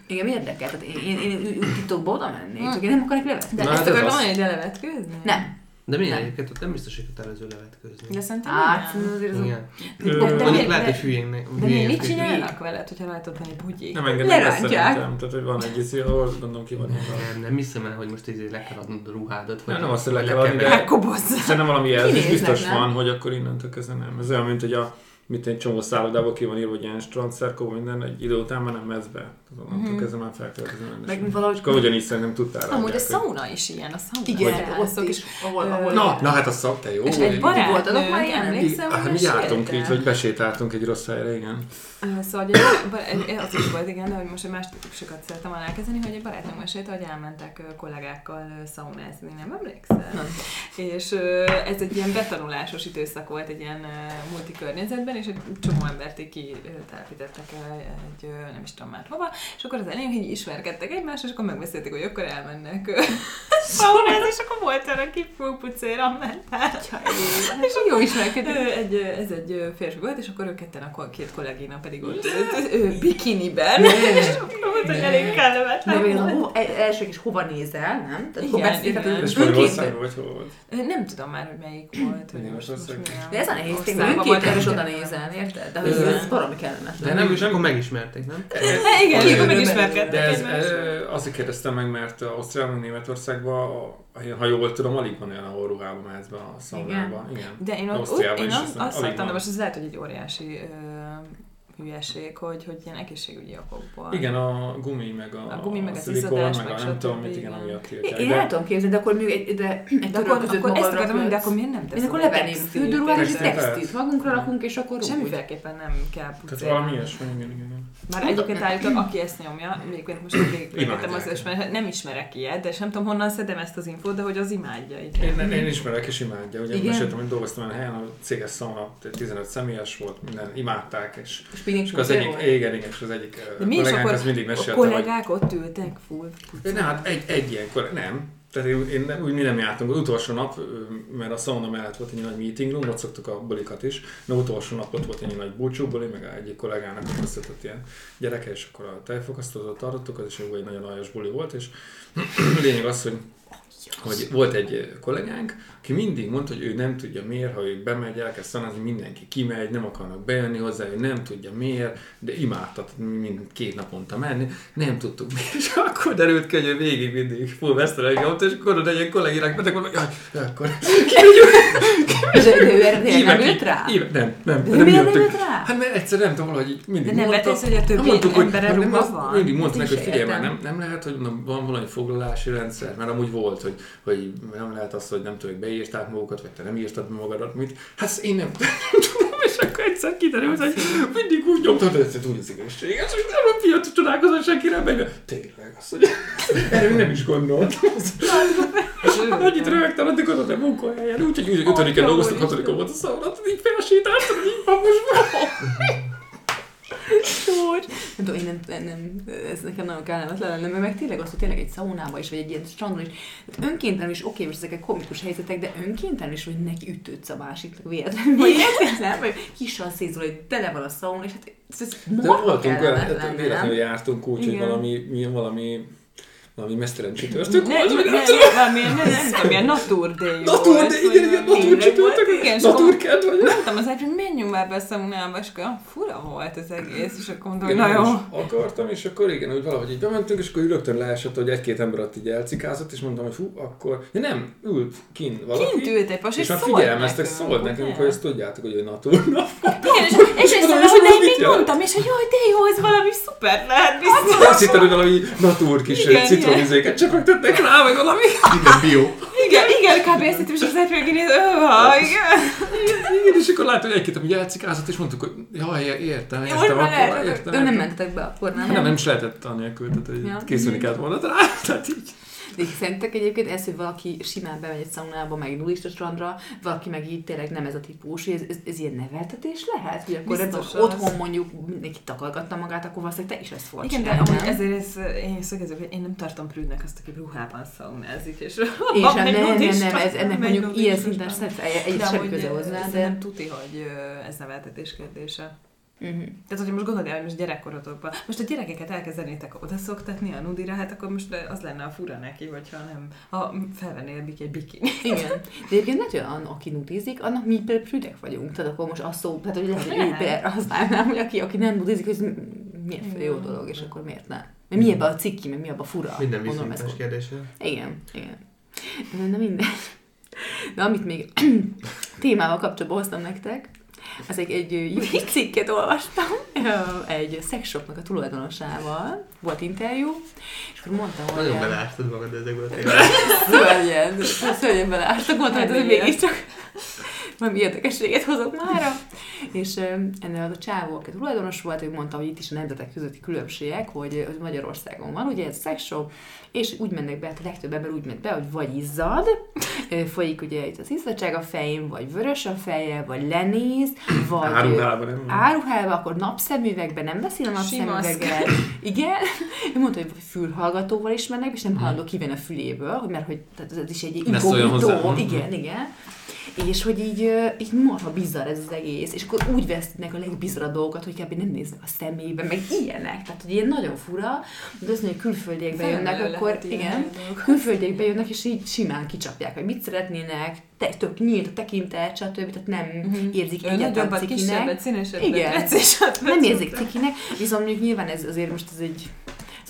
Igen, érdekel. Tehát én, én, én, én, titokba oda mennék, csak én nem akarok levetni. De Na, ezt hát akarod mondani, hogy levetkőzni? Nem. De milyen nem. egyébként ott nem biztos, hogy kötelező levetkőzni. De szerintem hát, azért az igen. De, mondjuk lehet, hogy hülyén. De mi mit csinálnak veled, hogyha látod venni bugyék? Nem engednek ezt szerintem. Tehát, hogy van egy izé, ahol gondolom ki van. Nem, nem hiszem el, hogy most izé le kell adnod a ruhádat. Nem, nem azt, hogy le kell adni, de szerintem valami jelzés biztos van, hogy akkor innentől kezdve nem. Ez olyan, mint hogy a mint egy csomó szállodából ki van írva, hogy ilyen strandszerkó, minden, egy idő után már nem be. Tudom, mm-hmm. kezdve már felköltözni Meg valahogy... És akkor ugyanígy szerintem tudtál Amúgy a szauna is ilyen, a szauna. Igen, azok is. Ahol, ahol na, na, hát a szak, te jó. És egy barátnőnk, már emlékszem, hát, mi jártunk így, vagy besétáltunk egy rossz helyre, igen. Szóval az is volt, igen, de hogy most egy más típusokat szeretem volna elkezdeni, hogy egy barátnőm mesélte, hogy elmentek kollégákkal szaunázni, nem emlékszel? Nem. És ez egy ilyen betanulásos időszak volt egy ilyen multi környezetben, és egy csomó embert így kitelepítettek egy, nem is tudom már hova, és akkor az elején így ismerkedtek egymást, és akkor megbeszélték, hogy akkor elmennek *laughs* Saunáz, és akkor volt olyan, aki fúpucéra ment át. És jó ismerkedő. Egy, ez egy férfi volt, és akkor ők ketten, akkor két kollégina pedig ott ő bikiniben. *laughs* És akkor volt, hogy elég kellemetlen. Első is hova nézel, nem? Tehát igen, igen. És Magyarország vagy hol volt? Nem tudom már, hogy melyik volt. Hogy most, most de ez a nehéz téma, önkéntes is oda nézel, érted? De hogy ez valami kellemetlen. De nem, és akkor megismerték, nem? *laughs* Igen, akkor megismerkedtek. De ez, azért kérdeztem meg, mert Ausztriában, Németországban, ha jól tudom, alig van olyan, ahol ruhában mehetsz be a szaunában. Igen. De én, ott, én azt, azt láttam, de most ez lehet, hogy egy óriási hülyeség, hogy, hogy ilyen egészségügyi okokból. Igen, a gumi, meg a, a, gumi, meg a szilikon, meg, meg a nem tudom mit, igen, amiatt tiltják. Én el tudom képzelni, de akkor még egy, de egy de akkor, akkor ezt akartam de akkor miért nem teszem? Akkor levenném fürdőruhát és textilt magunkra rakunk, és akkor Semmiféleképpen nem kell pucérni. Tehát valami ilyesmi, igen, igen. Már egyébként állítok, aki ezt nyomja, még most *clears throat* végigvettem az ismer, nem ismerek ilyet, de sem tudom honnan szedem ezt az infót, de hogy az imádja. Én, én ismerek és imádja. Ugye meséltem, hogy dolgoztam olyan helyen, a céges szauna 15 személyes volt, minden imádták, és, és az egyik, igen, igen, és az egyik de mi kollégánk az mindig mesélte, a kollégák hogy... ott ültek full? Ne, hát egy, egy ilyen kollégák, nem, tehát én, én úgy mi nem jártunk, az utolsó nap, mert a sauna mellett volt egy nagy meeting room, ott szoktuk a bulikat is, de utolsó nap ott volt egy nagy búcsúbuli, meg egyik kollégának összetett ilyen gyereke, és akkor a tejfokasztót tartottuk, az is egy nagyon aljas buli volt, és *clears throat* lényeg az, hogy hogy volt egy kollégánk, aki mindig mondta, hogy ő nem tudja miért, ha ő bemegy, elkezd szanázni, mindenki kimegy, nem akarnak bejönni hozzá, ő nem tudja miért, de imádtat mind két naponta menni, nem tudtuk miért, és *laughs* akkor derült ki, hogy ő végig mindig full ott, és akkor oda egy kollégének beteg mondom, jaj, akkor *laughs* *laughs* És ő erre nem jött rá? Nem, nem, nem jött rá? Hát mert egyszer nem tudom, valahogy mindig De nem vetesz, hogy a többi emberre ruha van? Mindig mondta neki, hogy figyelj már, nem, nem lehet, hogy van valami foglalási rendszer, mert amúgy volt, hogy, hogy nem lehet az, hogy nem tudom, beírták magukat, vagy te nem írtad magadat, mit. Hát én *laughs* nem, tudom, és akkor egyszer kiderült, hogy mindig úgy nyomtad, hogy ez úgy az igazséges, hogy nem a piac csodálkozol senkire, meg tényleg, azt mondja, *laughs* erről nem is gondoltam. Annyit rögtem, addig oda a munkahelyen, úgyhogy úgy, ötödiken dolgoztam, hatodikon volt a szavrat, így felsétáltam, így paposba. *laughs* Sor. Nem tudom, én nem, nem, ez nekem nagyon kellemetlen lenne, mert meg tényleg az, hogy tényleg egy szaunába is, vagy egy ilyen strandon is, tehát önkéntelen is, oké, most ezek komikus helyzetek, de önkéntelen is, hogy neki ütődsz a másiknak véletlenül, vagy nem, vagy kisan szézol, hogy tele van a szauna, és hát ez, ez de voltunk olyan, hát véletlenül jártunk úgy, hogy valami, valami valami mesztelen csütörtök ne, volt, ne, nem tudom. Valami, nem, nem tudom, milyen Natur Day Natur Day, igen, igen, Natur csütörtök, igen, Natur kert vagy. Mondtam az hogy menjünk már be a szaunába, és akkor fura volt az egész, és akkor hogy na jó. akartam, és akkor igen, hogy valahogy így bementünk, és akkor rögtön leesett, hogy egy-két ember ott így elcikázott, és mondtam, hogy hú, akkor... Ja nem, ült kint valaki. Kint ült egy pas, és, és már figyelmeztek, szólt nekünk, hogy ezt tudjátok, hogy ő Natur nap. Igen, és, és ezt hogy én még mondtam, és hogy jaj, de jó, ez valami szuper lehet biztos. Azt hittem, hogy valami Natur kis citronizéket csak tettek rá, vagy valami. Igen, bio. Igen, igen, kb. ezt hittem, és az egy végén igen. Igen, és akkor látom, hogy egy-két, ami elcikázott, és mondtuk, hogy jaj, értem, értem, akkor értem. De nem mentek be akkor, nem? Nem, nem is lehetett anélkül, tehát hogy készülni kellett volna rá, *laughs* tehát így. De szerintetek egyébként ez, hogy valaki simán bemegy egy szaunába, meg nudista strandra, valaki meg így tényleg nem ez a típus, ez, ez, ez ilyen neveltetés lehet? Hogy akkor ez otthon mondjuk mindenki takargatta magát, akkor valószínűleg te is ezt fogod Igen, de amúgy ezért ez, én szögezök, hogy én nem tartom prűdnek azt, aki ruhában szaunázik, és én sem, nem, nem, nem, ez, ennek mondjuk ilyen szinten egy semmi köze hozzá, de... Nem tuti, hogy ez neveltetés kérdése. Uh-huh. Tehát, hogyha most gondolod hogy most gyerekkorotokban, most a gyerekeket elkezdenétek oda szoktatni a nudira, hát akkor most az lenne a fura neki, hogyha nem, ha felvennél egy bikini. Igen. De egyébként lehet, hogy aki nudizik, annak mi például prüdek vagyunk. Tehát akkor most azt szó, tehát hogy lehet, hogy ő például használnám, hogy aki, aki nem nudizik, hogy milyen jó dolog, és akkor miért nem? Mert mi ebben a cikki, meg mi ebben a fura? Minden viszontos kérdés. Igen, igen. Na minden. De amit még *coughs* témával kapcsolatban hoztam nektek, az egy, egy jó cikket olvastam, egy szexshopnak a tulajdonosával, volt interjú, és akkor mondta, hogy... Nagyon beleástad magad ezekből a *laughs* témákból. Szörnyen, szörnyen beleástak, mondtam, hogy ez mégiscsak valami érdekességet hozott mára. És ennél az a csávó, aki tulajdonos volt, ő mondta, hogy itt is a nemzetek közötti különbségek, hogy, hogy Magyarországon van, ugye ez a sex shop, és úgy mennek be, hát a legtöbb ember úgy ment be, hogy vagy izzad, folyik ugye itt az izzadság a fején, vagy vörös a feje, vagy lenéz, vagy áruhában, nem áruhában, akkor napszemüvegben nem beszél a napszemüveggel. Igen, ő mondta, hogy fülhallgatóval is mennek, és nem hallok kivenni a füléből, mert hogy tehát ez is egy inkognitó. Igen, igen és hogy így, így marha bizarr ez az egész, és akkor úgy vesznek a legbizarabb dolgokat, hogy kb. nem néznek a szemébe, meg ilyenek, tehát hogy ilyen nagyon fura, de azt mondja, hogy külföldiek bejönnek, akkor igen, külföldiek bejönnek, és így simán kicsapják, hogy mit szeretnének, te, tök nyílt a tekintet, stb. Tehát nem uh-huh. érzik egyáltalán cikinek. Igen, nem érzik cikinek, viszont mondjuk nyilván ez azért most ez egy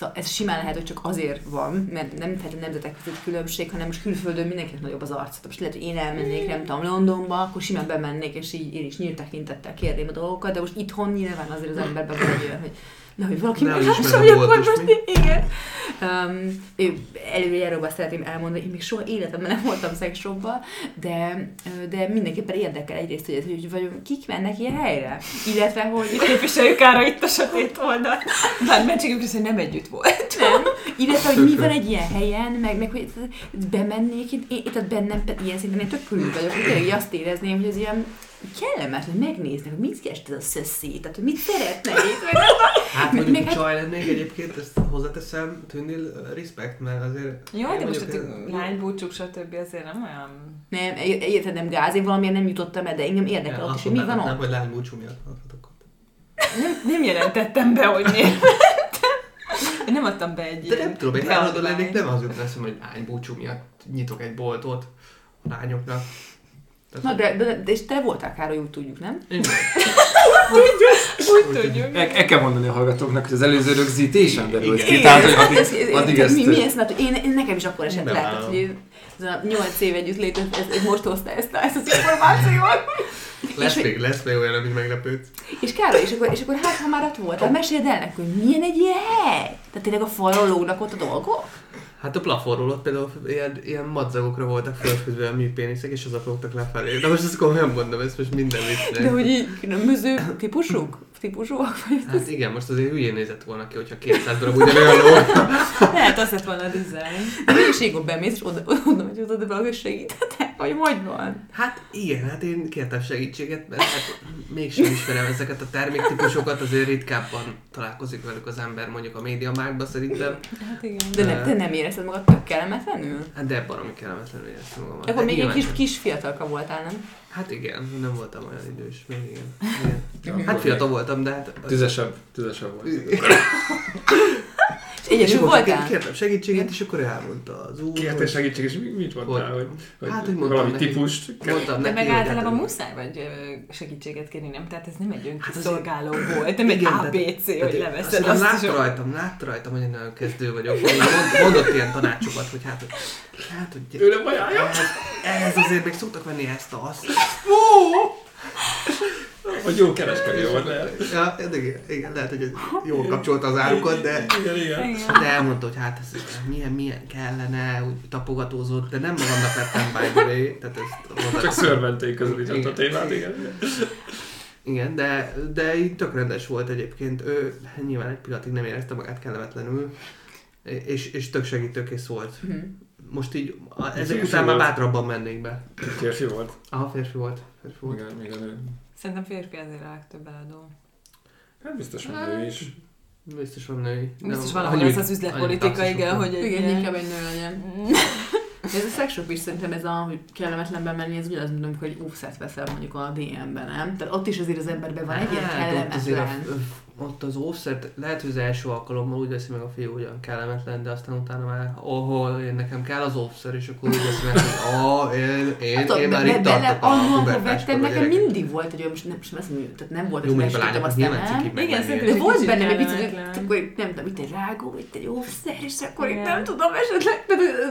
Szóval ez simán lehet, hogy csak azért van, mert nem feltétlenül nemzetek között különbség, hanem most külföldön mindenkinek nagyobb az arc. Most lehet, hogy én elmennék, nem tudom, Londonba, akkor simán bemennék, és így én is nyílt tekintettel kérném a dolgokat, de most itthon nyilván azért az emberben van hogy Na, hogy valaki meglássa, hogy akkor most igen. Um, előjáróban szeretném elmondani, én még soha életemben nem voltam szexshopban, de, de mindenképpen érdekel egyrészt, hogy, hogy vagy kik mennek ilyen helyre, illetve hogy... *laughs* Képviseljük ára itt a sötét oldal. Bár mentségünk hogy nem együtt volt. Nem. Illetve, hogy mi van egy ilyen helyen, meg, meg hogy bemennék, én, én, tehát bennem ilyen szinten én tök körül vagyok, hogy tényleg azt érezném, hogy ez ilyen kellemetlen megnézni, hogy mit keres ez a szösszi, tehát hogy mit szeretne itt. Hát mondjuk meg, csaj lennék egyébként, ezt hozzáteszem, tűnnél respect, mert azért... Jó, de most a lánybúcsuk, stb. azért nem olyan... Nem, érted, nem gáz, én valamiért nem jutottam el, de engem érdekel ott is, hogy mi van ott. Nem, hogy lánybúcsú miatt nem, nem jelentettem be, hogy miért Én nem adtam be egy De nem tudom, én állandóan lennék, nem az jut eszem, hogy lánybúcsú miatt nyitok egy boltot a lányoknak. Na, de, de, de, és te voltál Károly, úgy tudjuk, nem? Igen. úgy tudjuk. El, el kell mondani a hallgatóknak, hogy az előző rögzítésen derült ki. Tehát, hogy addig, addig ezt... Mi, mi ezt, hát én, én, nekem is akkor esett le, hogy ez a nyolc év együtt létező, ez, ez most hozta ezt, ezt az információt. Lesz még, lesz még olyan, amit meglepődsz. És Károly, és akkor, és akkor hát, ha már ott voltál, meséld el nekünk, hogy milyen egy ilyen hely? Tehát tényleg a falról lógnak ott a dolgok? Hát a plafonról ott például ilyen, ilyen madzagokra voltak felfűzve a műpéniszek, és azok lógtak lefelé. De most ezt komolyan mondom, ez most minden vicc. De hogy így különböző típusuk? Típusúak? Hát igen, most azért hülyén nézett volna ki, hogyha 200 darab ugyanolyan ló. *laughs* Lehet, az lett volna a dizájn. De mennyiségben bemész, és oda, oda, hogy oda, valaki segítetek, vagy hogy van? Hát igen, hát én kértem segítséget, mert hát mégsem ismerem ezeket a terméktípusokat, azért ritkábban találkozik velük az ember mondjuk a médiamákban szerintem. Hát igen. De ne, te nem érezted magad tök kellemetlenül? Hát de baromi kellemetlenül éreztem magam. Akkor még egy kis, kis fiatalka voltál, nem? Hát igen, nem voltam olyan idős, még igen. *laughs* igen. Hát fiatal voltam, de hát... Tüzesebb, tüzesebb volt. *laughs* Egyesül voltál? Kértem segítséget, és akkor elmondta az úr. Kérte segítséget, és mit mondtál? Hogy, hogy, hát, hogy mondtam valami neki, típust. Mondtam De meg általában muszáj vagy segítséget kérni, nem? Tehát ez nem egy önkiszolgáló hát *clears throat* volt, nem egy ABC, hogy leveszed. Azt látta rajtam, látta rajtam, hogy én nagyon kezdő vagyok. Mondott ilyen tanácsokat, hogy hát, hát hogy... Ő nem ajánlja? Ez azért még szoktak venni ezt a azt. Vagy jó kereskedő volt lehet. Ja, igen, igen, lehet, hogy jól kapcsolta az árukat, de, igen, igen. de elmondta, hogy hát ez milyen, milyen kellene, úgy tapogatózott, de nem magamnak vettem by the way. Tehát ezt Csak szörventék közelített a témát, igen. Igen, de, de így tök rendes volt egyébként. Ő nyilván egy pillanatig nem érezte magát kellemetlenül, és, és tök segítőkész volt. Mm. Most így ezek után már bátrabban mennék be. Férfi volt? Aha, férfi volt. Férfi volt. Igen, még a nő. Szerintem férfi ezért a legtöbb eladó. Hát biztos van nő is. Biztos van női. Biztos valahogy ez az üzletpolitika, igen, hogy egy igen, inkább egy nő legyen. *laughs* ez a sex shop is szerintem ez a, hogy kellemetlen bemenni, ez ugyanaz, mint hogy offset veszel mondjuk a DM-ben, nem? Tehát ott is azért az emberben van egy ilyen hát, kellemetlen ott az offset, lehet, hogy az első alkalommal úgy veszi meg a fiú, hogy olyan kellemetlen, de aztán utána már, oh, én nekem kell az offset, és akkor úgy veszi meg, hogy oh, én, én, hát, én már itt tartok a pubertásban. Nekem mindig volt, hogy most nem, most nem, tehát nem volt, hogy meséltem azt nem. Igen, szerintem volt benne egy picit, akkor nem tudom, itt egy rágó, itt egy offset, és akkor itt nem tudom, esetleg,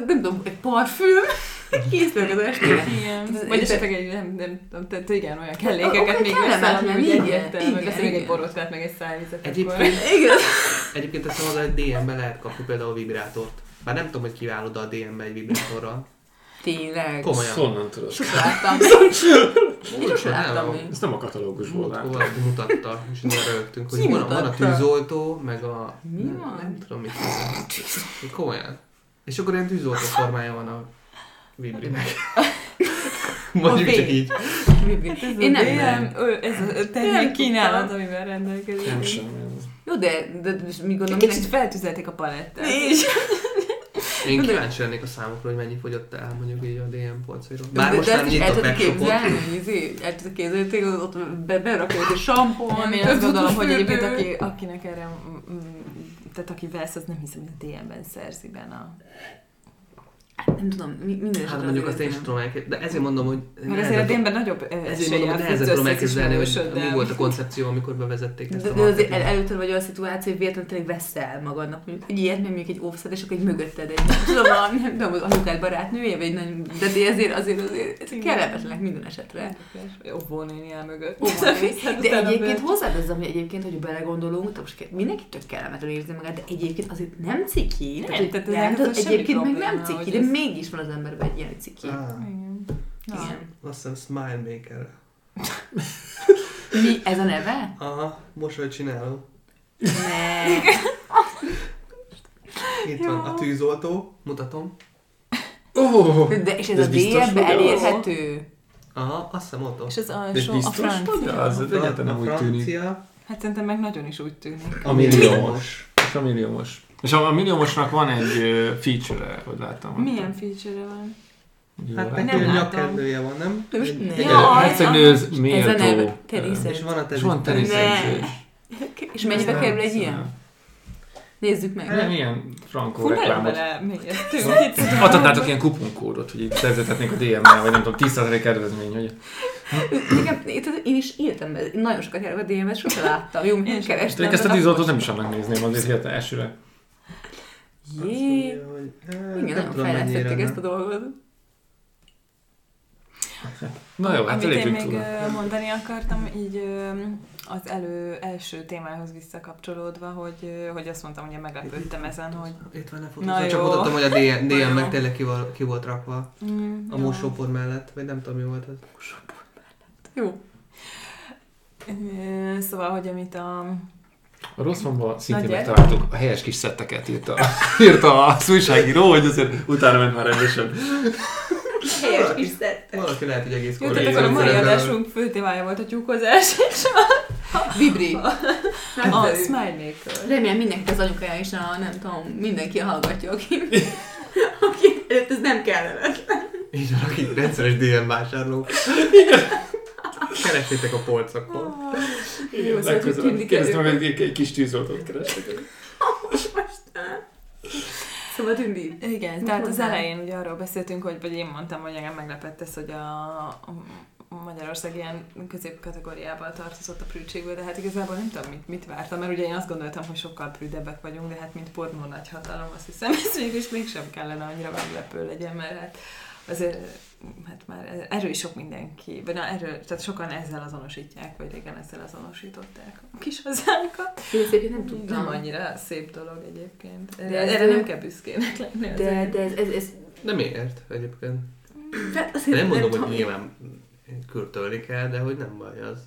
nem tudom, egy parfüm, *laughs* készülök az estére. Igen. Vagy esetleg egy, nem, nem, tehát igen, olyan kellékeket még veszel, ami úgy egyértelmű, még egy borotvát, meg egy szájvizet. Egyébként, egyébként azt mondod, hogy DM-be lehet kapni például vibrátort. Bár nem tudom, hogy kiválod a DM-be egy vibrátorral. Tényleg. Komolyan. Honnan tudod? Sosem láttam. *laughs* Láttam még. Ez nem a katalógusból láttam. Valaki mutatta, és nagyon rögtünk, hogy van, van a tűzoltó, meg a... Mi van? Nem, nem tudom mit. Komolyan. És akkor ilyen tűzoltó formája van a Vibrinek. *laughs* Mondjuk csak így. Én nem, nem. Ez a termék kínálat, amivel rendelkezik. Nem sem. Jó, de, de, de mi gondolom... Kicsit feltüzelték a palettát. Én kíváncsi lennék a számokra, hogy mennyi fogyott el mondjuk így a DM polcairól. Bár de, most de nyitott el képzelni, izé, el tudod képzelni, ott be, berakja egy sampon, Nem, én azt gondolom, hogy egyébként aki, akinek erre, tehát aki vesz, az nem hiszem, hogy a DM-ben szerzi benne a nem tudom, minden Hát mondjuk azt én sem tudom elképzelni, de ezért mondom, hogy... Mert azért a dénben nagyobb Ezért mondom, hogy nehezen tudom elképzelni, hogy mi volt a koncepció, amikor bevezették ezt de, a De azért el, előtte vagy a szituáció, hogy véletlenül tényleg veszel magadnak, mondjuk egy ilyet, mondjuk egy offset, és akkor egy mögötted egy, tudom, nem tudom, anyukád barátnője, vagy nem, de azért, azért, azért, azért kellemetlenek minden esetre. Óvónéni el mögött. De egyébként hozzáteszem, hogy egyébként, hogy belegondolunk, most mindenki tök kellemetlen érzi magát, de egyébként azért nem ciki. Nem, tehát egyébként meg nem ciki, de mégis van az emberben egy ilyen ciki. Ah. Igen. Igen. Azt hiszem Smile Maker. Mi? Ez a neve? Aha, mosoly csináló. Ne. Itt van a tűzoltó, mutatom. Oh, de és ez, ez a DM-be elérhető? Aha, azt hiszem ott. És ez a, a francia. Az egyáltalán nem úgy tűnik. Hát szerintem meg nagyon is úgy tűnik. A milliómos. És a milliómos. És a, milliómosnak van egy feature-e, hogy láttam. Milyen feature-e van? Hát neki nem nyakkendője van, nem? Ne. Ja, a hercegnő ez méltó. És van a És van teriszegzés. És mennyibe kerül egy ilyen? Nézzük meg. Nem ilyen frankó reklámot. Adhatnátok ilyen kuponkódot, hogy így szerzethetnék a DM-mel, vagy nem tudom, 10% kedvezmény, hogy... Igen, én is írtam be, nagyon sokat járok a DM-et, sose láttam. Jó, én kerestem. Ezt a tűzoltót nem is annak nézném, azért hirtelen elsőre. Jé, igen, nagyon fejlesztették ezt a dolgot. Na jó, hát Amit én még túl. mondani akartam, így az elő, első témához visszakapcsolódva, hogy, hogy azt mondtam, hogy meglepődtem ezen, hogy... Itt van, ne Na Csak mutattam, hogy a DM, *laughs* DM meg tényleg ki, volt, ki volt rakva mm, a mosópor mellett, vagy nem tudom, mi volt ez. Mosópor mellett. Jó. Szóval, hogy amit a... A rossz van szintén megtaláltuk a helyes kis szetteket, írta, *laughs* írta a újságíró, hogy azért utána ment már rendesen. Helyes kis szettek. Valaki lehet, hogy egész Jó, tehát akkor a mai adásunk fő témája volt a tyúkozás, és a... Vibri. A, a Smile Maker. Remélem mindenki az anyukája és a, nem tudom, mindenki hallgatja, aki, aki ez nem kellemetlen. Így van, akik rendszeres DM vásárlók. Keresétek a polcokon. Igen, legközelebb kérdeztem meg, egy, egy kis tűzoltót kerestek. Most. Szóval Tündi. Igen, Mit tehát mondtál? az elején ugye arról beszéltünk, hogy vagy én mondtam, hogy engem meglepett ez, hogy a, Magyarország ilyen középkategóriába tartozott a prűdségből, de hát igazából nem tudom, mit, mit vártam, mert ugye én azt gondoltam, hogy sokkal prűdebbek vagyunk, de hát mint pornó nagy hatalom, azt hiszem, *laughs* ez mégis mégsem kellene annyira meglepő legyen, mert hát azért hát már erről is sok mindenki, vagy na, erről, tehát sokan ezzel azonosítják, vagy régen ezzel azonosították a kis hazánkat. Én nem tudtam. Nem annyira szép dolog egyébként. De erre, erre nem kell büszkének lenni. De, de ez, ez, ez... Nem ért egyébként. Hát azért nem mondom, nem hogy nyilván kürtölni kell, de hogy nem baj az.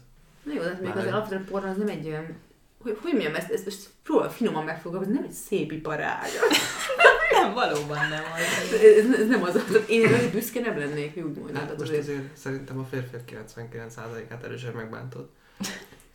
Na jó, de még az alapvetően porra az nem egy olyan hogy, hogy mondjam, ezt, ezt, ezt próbál finoman megfogalmazni, nem egy szép iparág. *laughs* nem, valóban nem az. Ez, ez nem az, az én erre büszke nem lennék, úgy mondod. Hát most azért. azért szerintem a férfiak 99%-át erősen megbántott.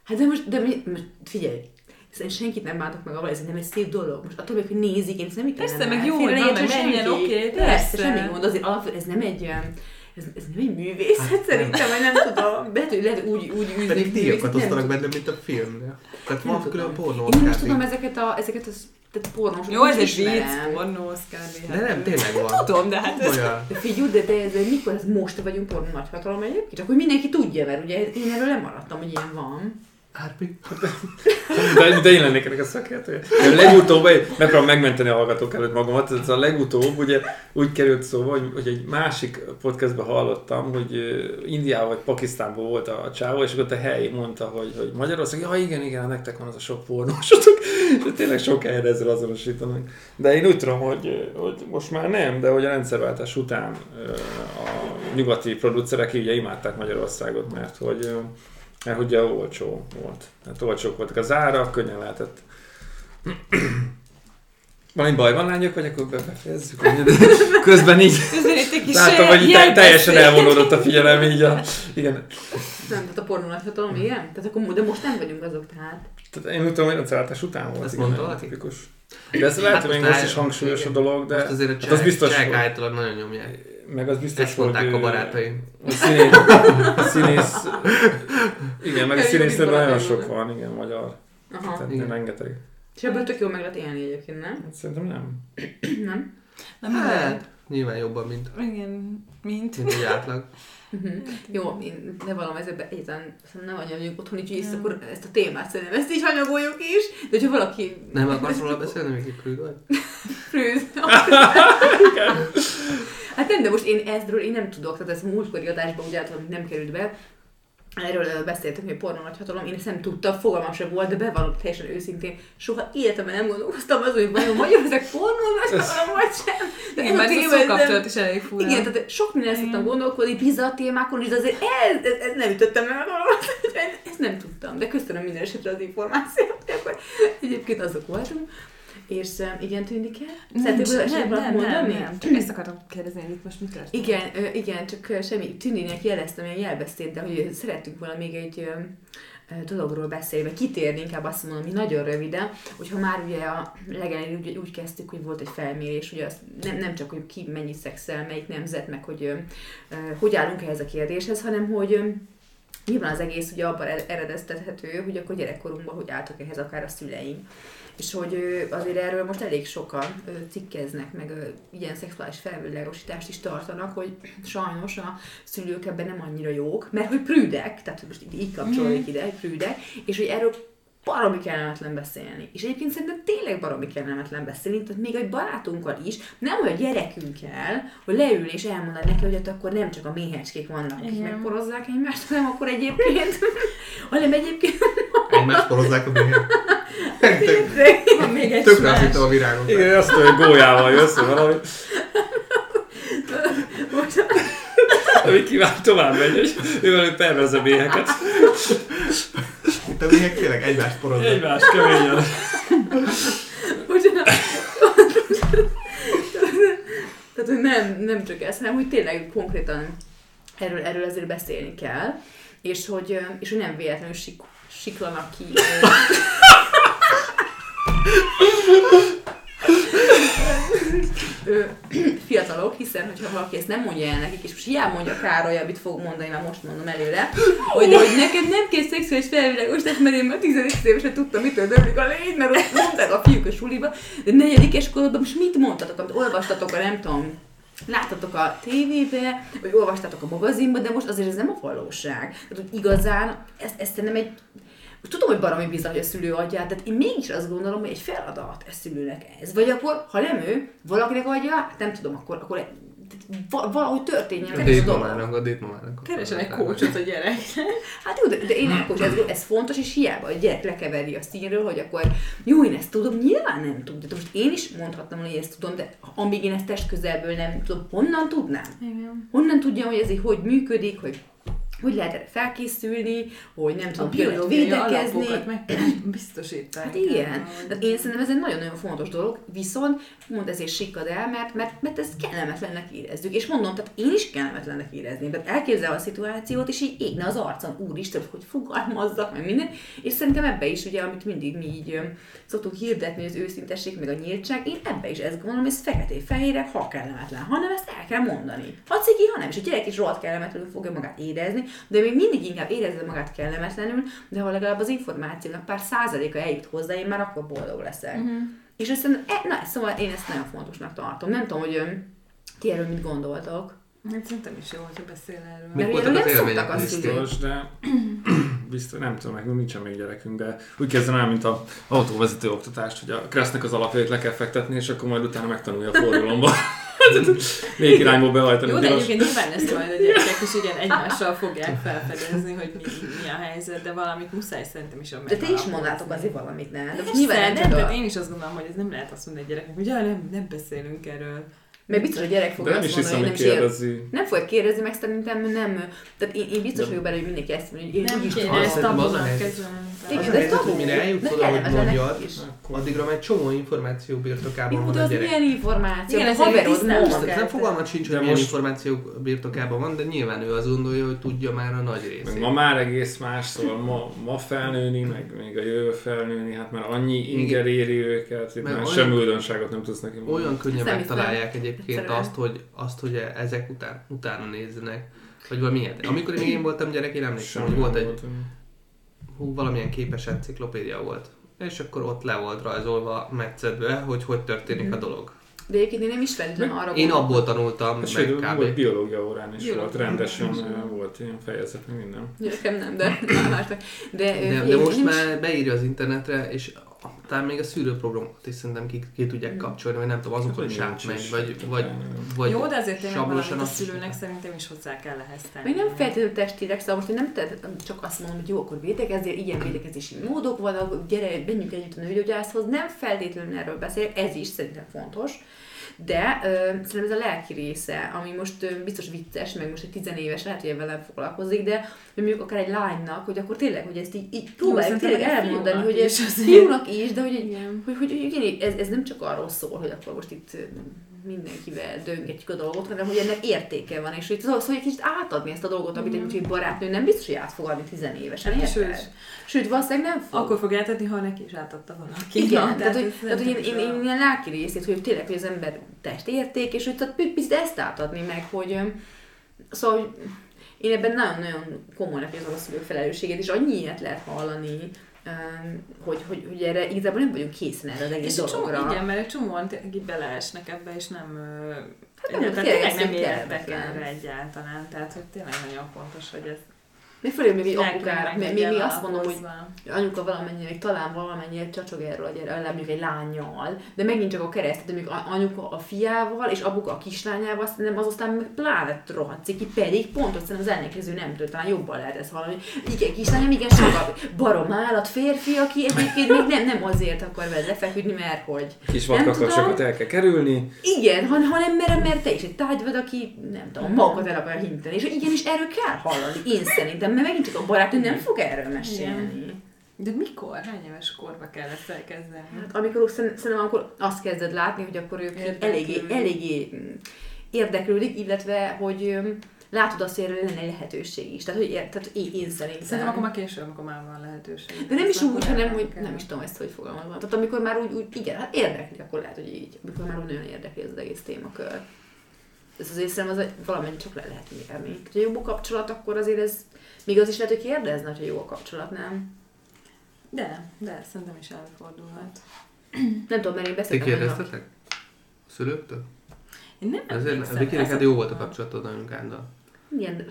Hát de most, de mi, most figyelj, Szerintem senkit nem bántok meg avval, ez nem egy szép dolog. Most attól, hogy nézik, én nem itt Persze, meg jó, hogy van, meg menjen, oké, persze. Semmi gond, azért alapvetően ez nem egy olyan ez, ez nem egy művészet hát, szerintem, vagy nem tudom. Lehet, hogy lehet úgy, úgy űzni. Pedig díjakat osztanak benne, mint a filmnél. Tehát nem van külön pornó Én most tudom ezeket a, ezeket a tehát pornós. Jó, ez egy vicc, pornó Oscar De nem, tényleg *laughs* van. Tudom, de hát ez... De figyelj, de, de, de mikor ez most vagyunk pornó nagyhatalom egyébként? Csak hogy mindenki tudja, mert ugye én erről nem maradtam, hogy ilyen van. Árpi? De, de én lennék ennek a szakértője. Legutóbb, megpróbálom megmenteni a hallgatók előtt magamat, ez a legutóbb ugye úgy került szóba, hogy, hogy egy másik podcastben hallottam, hogy Indiában vagy Pakisztánban volt a csávó, és ott a hely mondta, hogy, hogy Magyarország, ja igen, igen, nektek van az a sok pornósotok, és tényleg sok helyre ezzel azonosítanak. De én úgy tudom, hogy, hogy most már nem, de hogy a rendszerváltás után a nyugati producerek ugye imádták Magyarországot, mert hogy mert ugye olcsó volt. Tehát olcsók voltak az árak, könnyen lehetett Valami baj van lányok, vagy akkor befejezzük? Közben így Közben itt egy kis látom, hogy te, teljesen elvonódott a figyelem, így a, igen. Nem, tehát a pornó nagyhatalom, igen? Tehát akkor, de most nem vagyunk azok, tehát. Tehát én tudom, hogy a céltás után volt. Ezt mondta valaki? Tipikus. De ez lehet, hogy még most is hangsúlyos a dolog, de most azért a hát az biztos, hogy... általában nagyon nyomják. Meg az biztos, Ezt mondták a barátaim. A színész, a színész igen, meg a színésznél nagyon sok van, igen, magyar. Aha. Tehát rengeteg. És ebből tök jól meg lehet élni egyébként, nem? Hát szerintem nem. *clears throat* nem? Nem hát, nyilván jobban, mint, igen, mint. mint egy átlag. Uh-huh. *laughs* Jó, én ne valami ezekben egyáltalán nem annyira vagyunk otthoni gyűjsz, akkor ezt a témát szerintem ezt is hanyagoljuk is, de ha valaki... Nem akarsz róla beszélni, még egy prűd vagy? *laughs* prűd. *laughs* hát nem, de most én ezről én nem tudok, tehát ez múltkori adásban ugye nem került be, erről beszéltünk, hogy pornó nagy hatalom, én ezt nem tudtam, fogalmam sem volt, de bevallom teljesen őszintén, soha életemben nem gondolkoztam azon, hogy vajon ezek pornó nagy hatalom, vagy sem. De igen, mert ez a szókapcsolat is elég fura. Igen, tehát sok minden szoktam gondolkodni, pizza témákon is, de azért ez, ez, ez nem ütöttem meg dolgot, ezt nem tudtam, de köszönöm minden esetre az információt, akkor egyébként azok voltunk. És um, igen, tűnik el? Nem, nem, nem, nem, nem, csak ezt akartam kérdezni, hogy itt most mit történt. Igen, ö, igen, csak semmi, Tűninek jeleztem ilyen jelbeszéd, hogy szerettünk volna még egy dologról beszélni, vagy kitérni, inkább azt mondom, hogy nagyon röviden, hogyha már ugye a legelején úgy, úgy kezdtük, hogy volt egy felmérés, ugye az nem, nem csak, hogy ki mennyi szexel, melyik nemzet, meg hogy ö, hogy állunk ehhez a kérdéshez, hanem hogy ö, nyilván az egész ugye abban eredeztethető, hogy akkor gyerekkorunkban hogy álltak ehhez akár a szüleink és hogy azért erről most elég sokan cikkeznek, meg ilyen szexuális felvilágosítást is tartanak, hogy sajnos a szülők ebben nem annyira jók, mert hogy prűdek, tehát most így kapcsolódik mm. ide, hogy prűdek, és hogy erről baromi kellemetlen beszélni. És egyébként szerintem tényleg baromi kellemetlen beszélni, tehát még egy barátunkkal is, nem olyan gyerekünkkel, hogy leül és elmondani neki, hogy ott akkor nem csak a méhecskék vannak, akik megporozzák egymást, hanem akkor egyébként, *laughs* hanem egyébként... Egymást porozzák a méhek. Van még egy Tök hittem a virágot. Igen, azt mondja, hogy gólyával jössz, valahogy. Ami kíván tovább megy, hogy ő pervez a méheket. Itt a méhek tényleg egymást poroznak. Egymást keményen. Tehát, hogy nem, nem csak ez, hanem hogy tényleg konkrétan erről, erről ezért beszélni kell, és hogy, és hogy nem véletlenül sik, siklanak ki fiatalok, hiszen hogyha valaki ezt nem mondja el nekik, és most hiába mondja Károly, amit fog mondani, mert most mondom előre, hogy, de, hogy neked nem kell szexuális felvilágosítás, mert én már 10 évesen tudtam, mitől döblik a légy, mert ott mondták a fiúk a suliba, de negyedikes korodban most mit mondtatok, amit olvastatok a nem tudom, láttatok a tévébe, vagy olvastatok a magazinba, de most azért ez nem a valóság. Tehát, hogy igazán, ez, ez nem egy tudom, hogy baromi bizony, hogy a szülő adja, de én mégis azt gondolom, hogy egy feladat ez szülőnek ez. Vagy akkor, ha nem ő, valakinek adja, hát nem tudom, akkor, akkor valahogy történjen a dédmamának, a dédmamának. Keresen egy kócsot a gyerek. Hát jó, de, de én nem ez, ez fontos, és hiába a gyerek lekeveri a színről, hogy akkor jó, én ezt tudom, nyilván nem tudom. De most én is mondhatnam, hogy ezt tudom, de amíg én ezt test közelből nem tudom, honnan tudnám? Igen. Honnan tudjam, hogy ez így hogy működik, hogy hogy lehet erre felkészülni, hogy nem tudom, hogy lehet védekezni. meg *clears throat* biztosítani. Hát igen. Tehát én szerintem ez egy nagyon-nagyon fontos dolog, viszont mond ezért sikkad el, mert, mert, mert ezt kellemetlennek érezzük. És mondom, tehát én is kellemetlennek érezném. Tehát elképzel a szituációt, és így égne az arcon, úristen, hogy fogalmazzak, meg minden. És szerintem ebbe is, ugye, amit mindig mi így szoktuk hirdetni, az őszintesség, meg a nyíltság, én ebbe is ezt gondolom, hogy ez feketé-fehérek, ha kellemetlen, hanem ezt el kell mondani. Ha ciki, ha nem, és a gyerek is rohadt kellemetlenül fogja magát érezni, de még mindig inkább érezze magát kellemetlenül, de ha legalább az információnak pár százaléka eljut hozzá, én már akkor boldog leszek. Uh-huh. És azt e, na, szóval én ezt nagyon fontosnak tartom. Nem tudom, hogy ti erről mit gondoltok. Hát szerintem is jó, hogyha beszél erről. Mert voltak az élmények biztos, de *clears throat* biztos, nem tudom, meg nincsen még gyerekünk, de úgy kezdem el, mint a autóvezető oktatást, hogy a Kresznek az alapjait le kell fektetni, és akkor majd utána megtanulja a forgalomba. *laughs* *laughs* még irányból behajtani. Jó, de egyébként nyilván ezt majd a gyerekek is igen egymással fogják felfedezni, hogy mi, mi a helyzet, de valamit muszáj szerintem is a De te is mondnátok azért valamit, ne? De most nyilván nem, nem, én is azt gondolom, hogy ez nem lehet azt mondani egy gyereknek, hogy ja, nem, nem beszélünk erről Mert biztos a gyerek fogja azt mondani, hogy nem kérdezi. Nem fogja kérdezni, meg szerintem nem. Tehát én, én biztos vagyok benne, hogy mindenki ezt mondja, hogy én nem kéne ezt tabunak Igen, de tabu. Mire eljutsz oda, hogy mondjad, addigra már egy csomó információ birtokában van a gyerek. milyen információ? Igen, ez haverod nem. Nem fogalmat sincs, hogy milyen információ birtokában van, de nyilván ő azt gondolja, hogy tudja már a nagy részét. Ma már egész más, szóval ma, ma felnőni, meg még a jövő felnőni, hát már annyi inger éri őket, itt már semmi újdonságot nem tudsz neki mondani. Olyan könnyen megtalálják egyébként azt, hogy, azt, hogy ezek után, utána nézzenek, vagy valami Amikor én, én *clears throat* voltam gyerek, én emlékszem, hogy volt egy hú, valamilyen képes enciklopédia volt. És akkor ott le volt rajzolva metszedve, hogy hogy történik a mhm. dolog. De egyébként én nem is feltétlenül arra Én abból tanultam, hát, meg kb. Volt biológia órán is biológia. volt, rendesen volt ilyen fejezet, meg minden. Nekem nem, de De, de, de, de most már beírja az internetre, és talán még a szűrőprogramot is szerintem ki, ki tudják mm. kapcsolni, vagy nem tudom, azokon is átmegy, vagy, vagy, vagy Jó, de azért tényleg valamit a szülőnek szerintem is hozzá kell ehhez tenni. Még nem feltétlenül testileg, szóval most én nem te, csak azt mondom, hogy jó, akkor védekezzél, ilyen védekezési módok vannak, gyere, menjünk együtt a nőgyógyászhoz, nem feltétlenül erről beszélek, ez is szerintem fontos, de ö, szerintem ez a lelki része, ami most ö, biztos vicces, meg most egy tizenéves lehet, hogy ebben foglalkozik, de hogy mondjuk akár egy lánynak, hogy akkor tényleg, hogy ezt így, így próbáljuk tényleg elmondani, hogy ez fiúnak is, de hogy, hogy, hogy, hogy, hogy ez, ez nem csak arról szól, hogy akkor most itt mindenkivel döngetjük a dolgot, hanem hogy ennek értéke van, és hogy szóval, hogy egy kicsit átadni ezt a dolgot, amit egy, egy barátnő nem biztos, hogy át fog adni tizenévesen, érted? Sőt, Sőt, valószínűleg nem fog. Akkor fog átadni, ha neki is átadta valaki. Igen, Na, tehát, hogy, tehát, hogy én, én, én, ilyen lelki részét, hogy tényleg, hogy az ember testérték, és hogy tehát picit ezt átadni meg, hogy szóval, hogy én ebben nagyon-nagyon komolyan érzem a szülők felelősségét, és annyi ilyet lehet hallani, hogy, hogy, hogy erre igazából nem vagyunk készen erre az egész és dologra. Csomó, igen, mert egy csomóan beleesnek ebbe, és nem... Hát nem, tényleg nem értek erre egyáltalán, tehát hogy tényleg nagyon fontos, hogy ez még fölé még egy apukára, mi, mi, mi azt mondom, hogy anyuka valamennyire, talán valamennyire csacsog erről, hogy mondjuk egy lányjal, de megint csak a kereszt, de még anyuka a fiával, és apuka a kislányával, szerintem az aztán meg pláne rohadt ki, pedig pont szerintem az ellenkező nem tudom, talán jobban lehet ezt hallani. Igen, kislányom, igen, sokkal barom állat férfi, aki egyébként még nem, nem azért akar vele lefeküdni, mert hogy. Kis vadkakacsokat el kell kerülni. Igen, han, hanem mert, mert te is egy tárgy vagy, aki nem tudom, magukat el akar hinteni. És igenis erről kell hallani, én szerintem mert megint csak a barátnő nem fog erről mesélni. Igen. De mikor? Hány éves korba kell ezt elkezdeni? Hát amikor szerintem akkor azt kezded látni, hogy akkor ők eléggé, eléggé mm, érdeklődik, illetve hogy látod azt, hogy lenne lehetőség is. Tehát, hogy tehát én, én szerintem. Szerintem akkor már később, amikor már van lehetőség. De nem is úgy, hanem, hogy nem is tudom ezt, hogy fogalmazom. Tehát amikor már úgy, úgy igen, hát érdekli, akkor lehet, hogy így. Amikor már úgy nagyon érdekli ez az egész témakör. Ez azért szerintem az valamennyi csak le lehet mérni. Ha jobb a kapcsolat, akkor azért ez még az is lehet, hogy kérdezne, hogy jó a kapcsolat, nem? De, de, szerintem is előfordulhat. nem tudom, mert én beszéltem. Ti kérdeztetek? A szülőktől? Én nem Ezért, Vikinek hát jó volt a kapcsolatod anyukáddal. Igen,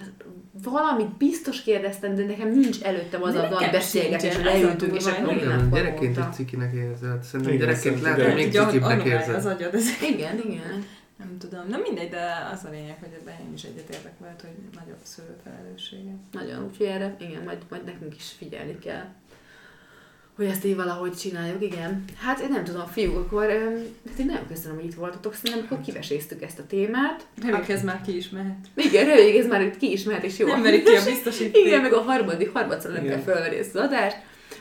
valamit biztos kérdeztem, de nekem nincs előttem az a nagy beszélgetés, hogy leültünk, és akkor én nem Gyerekként egy cikinek érzed. Szerintem gyerekként lehet, hogy még cikibbnek érzed. Az agyad, ez igen, igen. Nem tudom, nem mindegy, de az a lényeg, hogy ebben én is egyetértek veled, hogy nagyobb szülő felelőssége. Nagyon, úgyhogy erre, igen, majd, majd nekünk is figyelni kell hogy ezt így valahogy csináljuk, igen. Hát én nem tudom, fiúk, akkor hát én nagyon köszönöm, hogy itt voltatok, szerintem akkor kiveséztük ezt a témát. Reméljük ez már ki is mehet. Igen, reméljük ez már itt ki is mehet, és jó. Nem verik ki a biztosíték. Igen, meg a harmadik, harmadszor nem kell felvenni ezt az adást.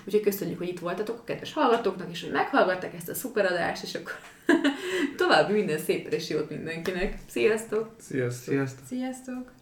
Úgyhogy köszönjük, hogy itt voltatok a kedves hallgatóknak, és hogy meghallgatták ezt a szuperadást, és akkor *laughs* további minden szép és jót mindenkinek. Sziasztok! Sziasztok! Sziasztok! Sziasztok!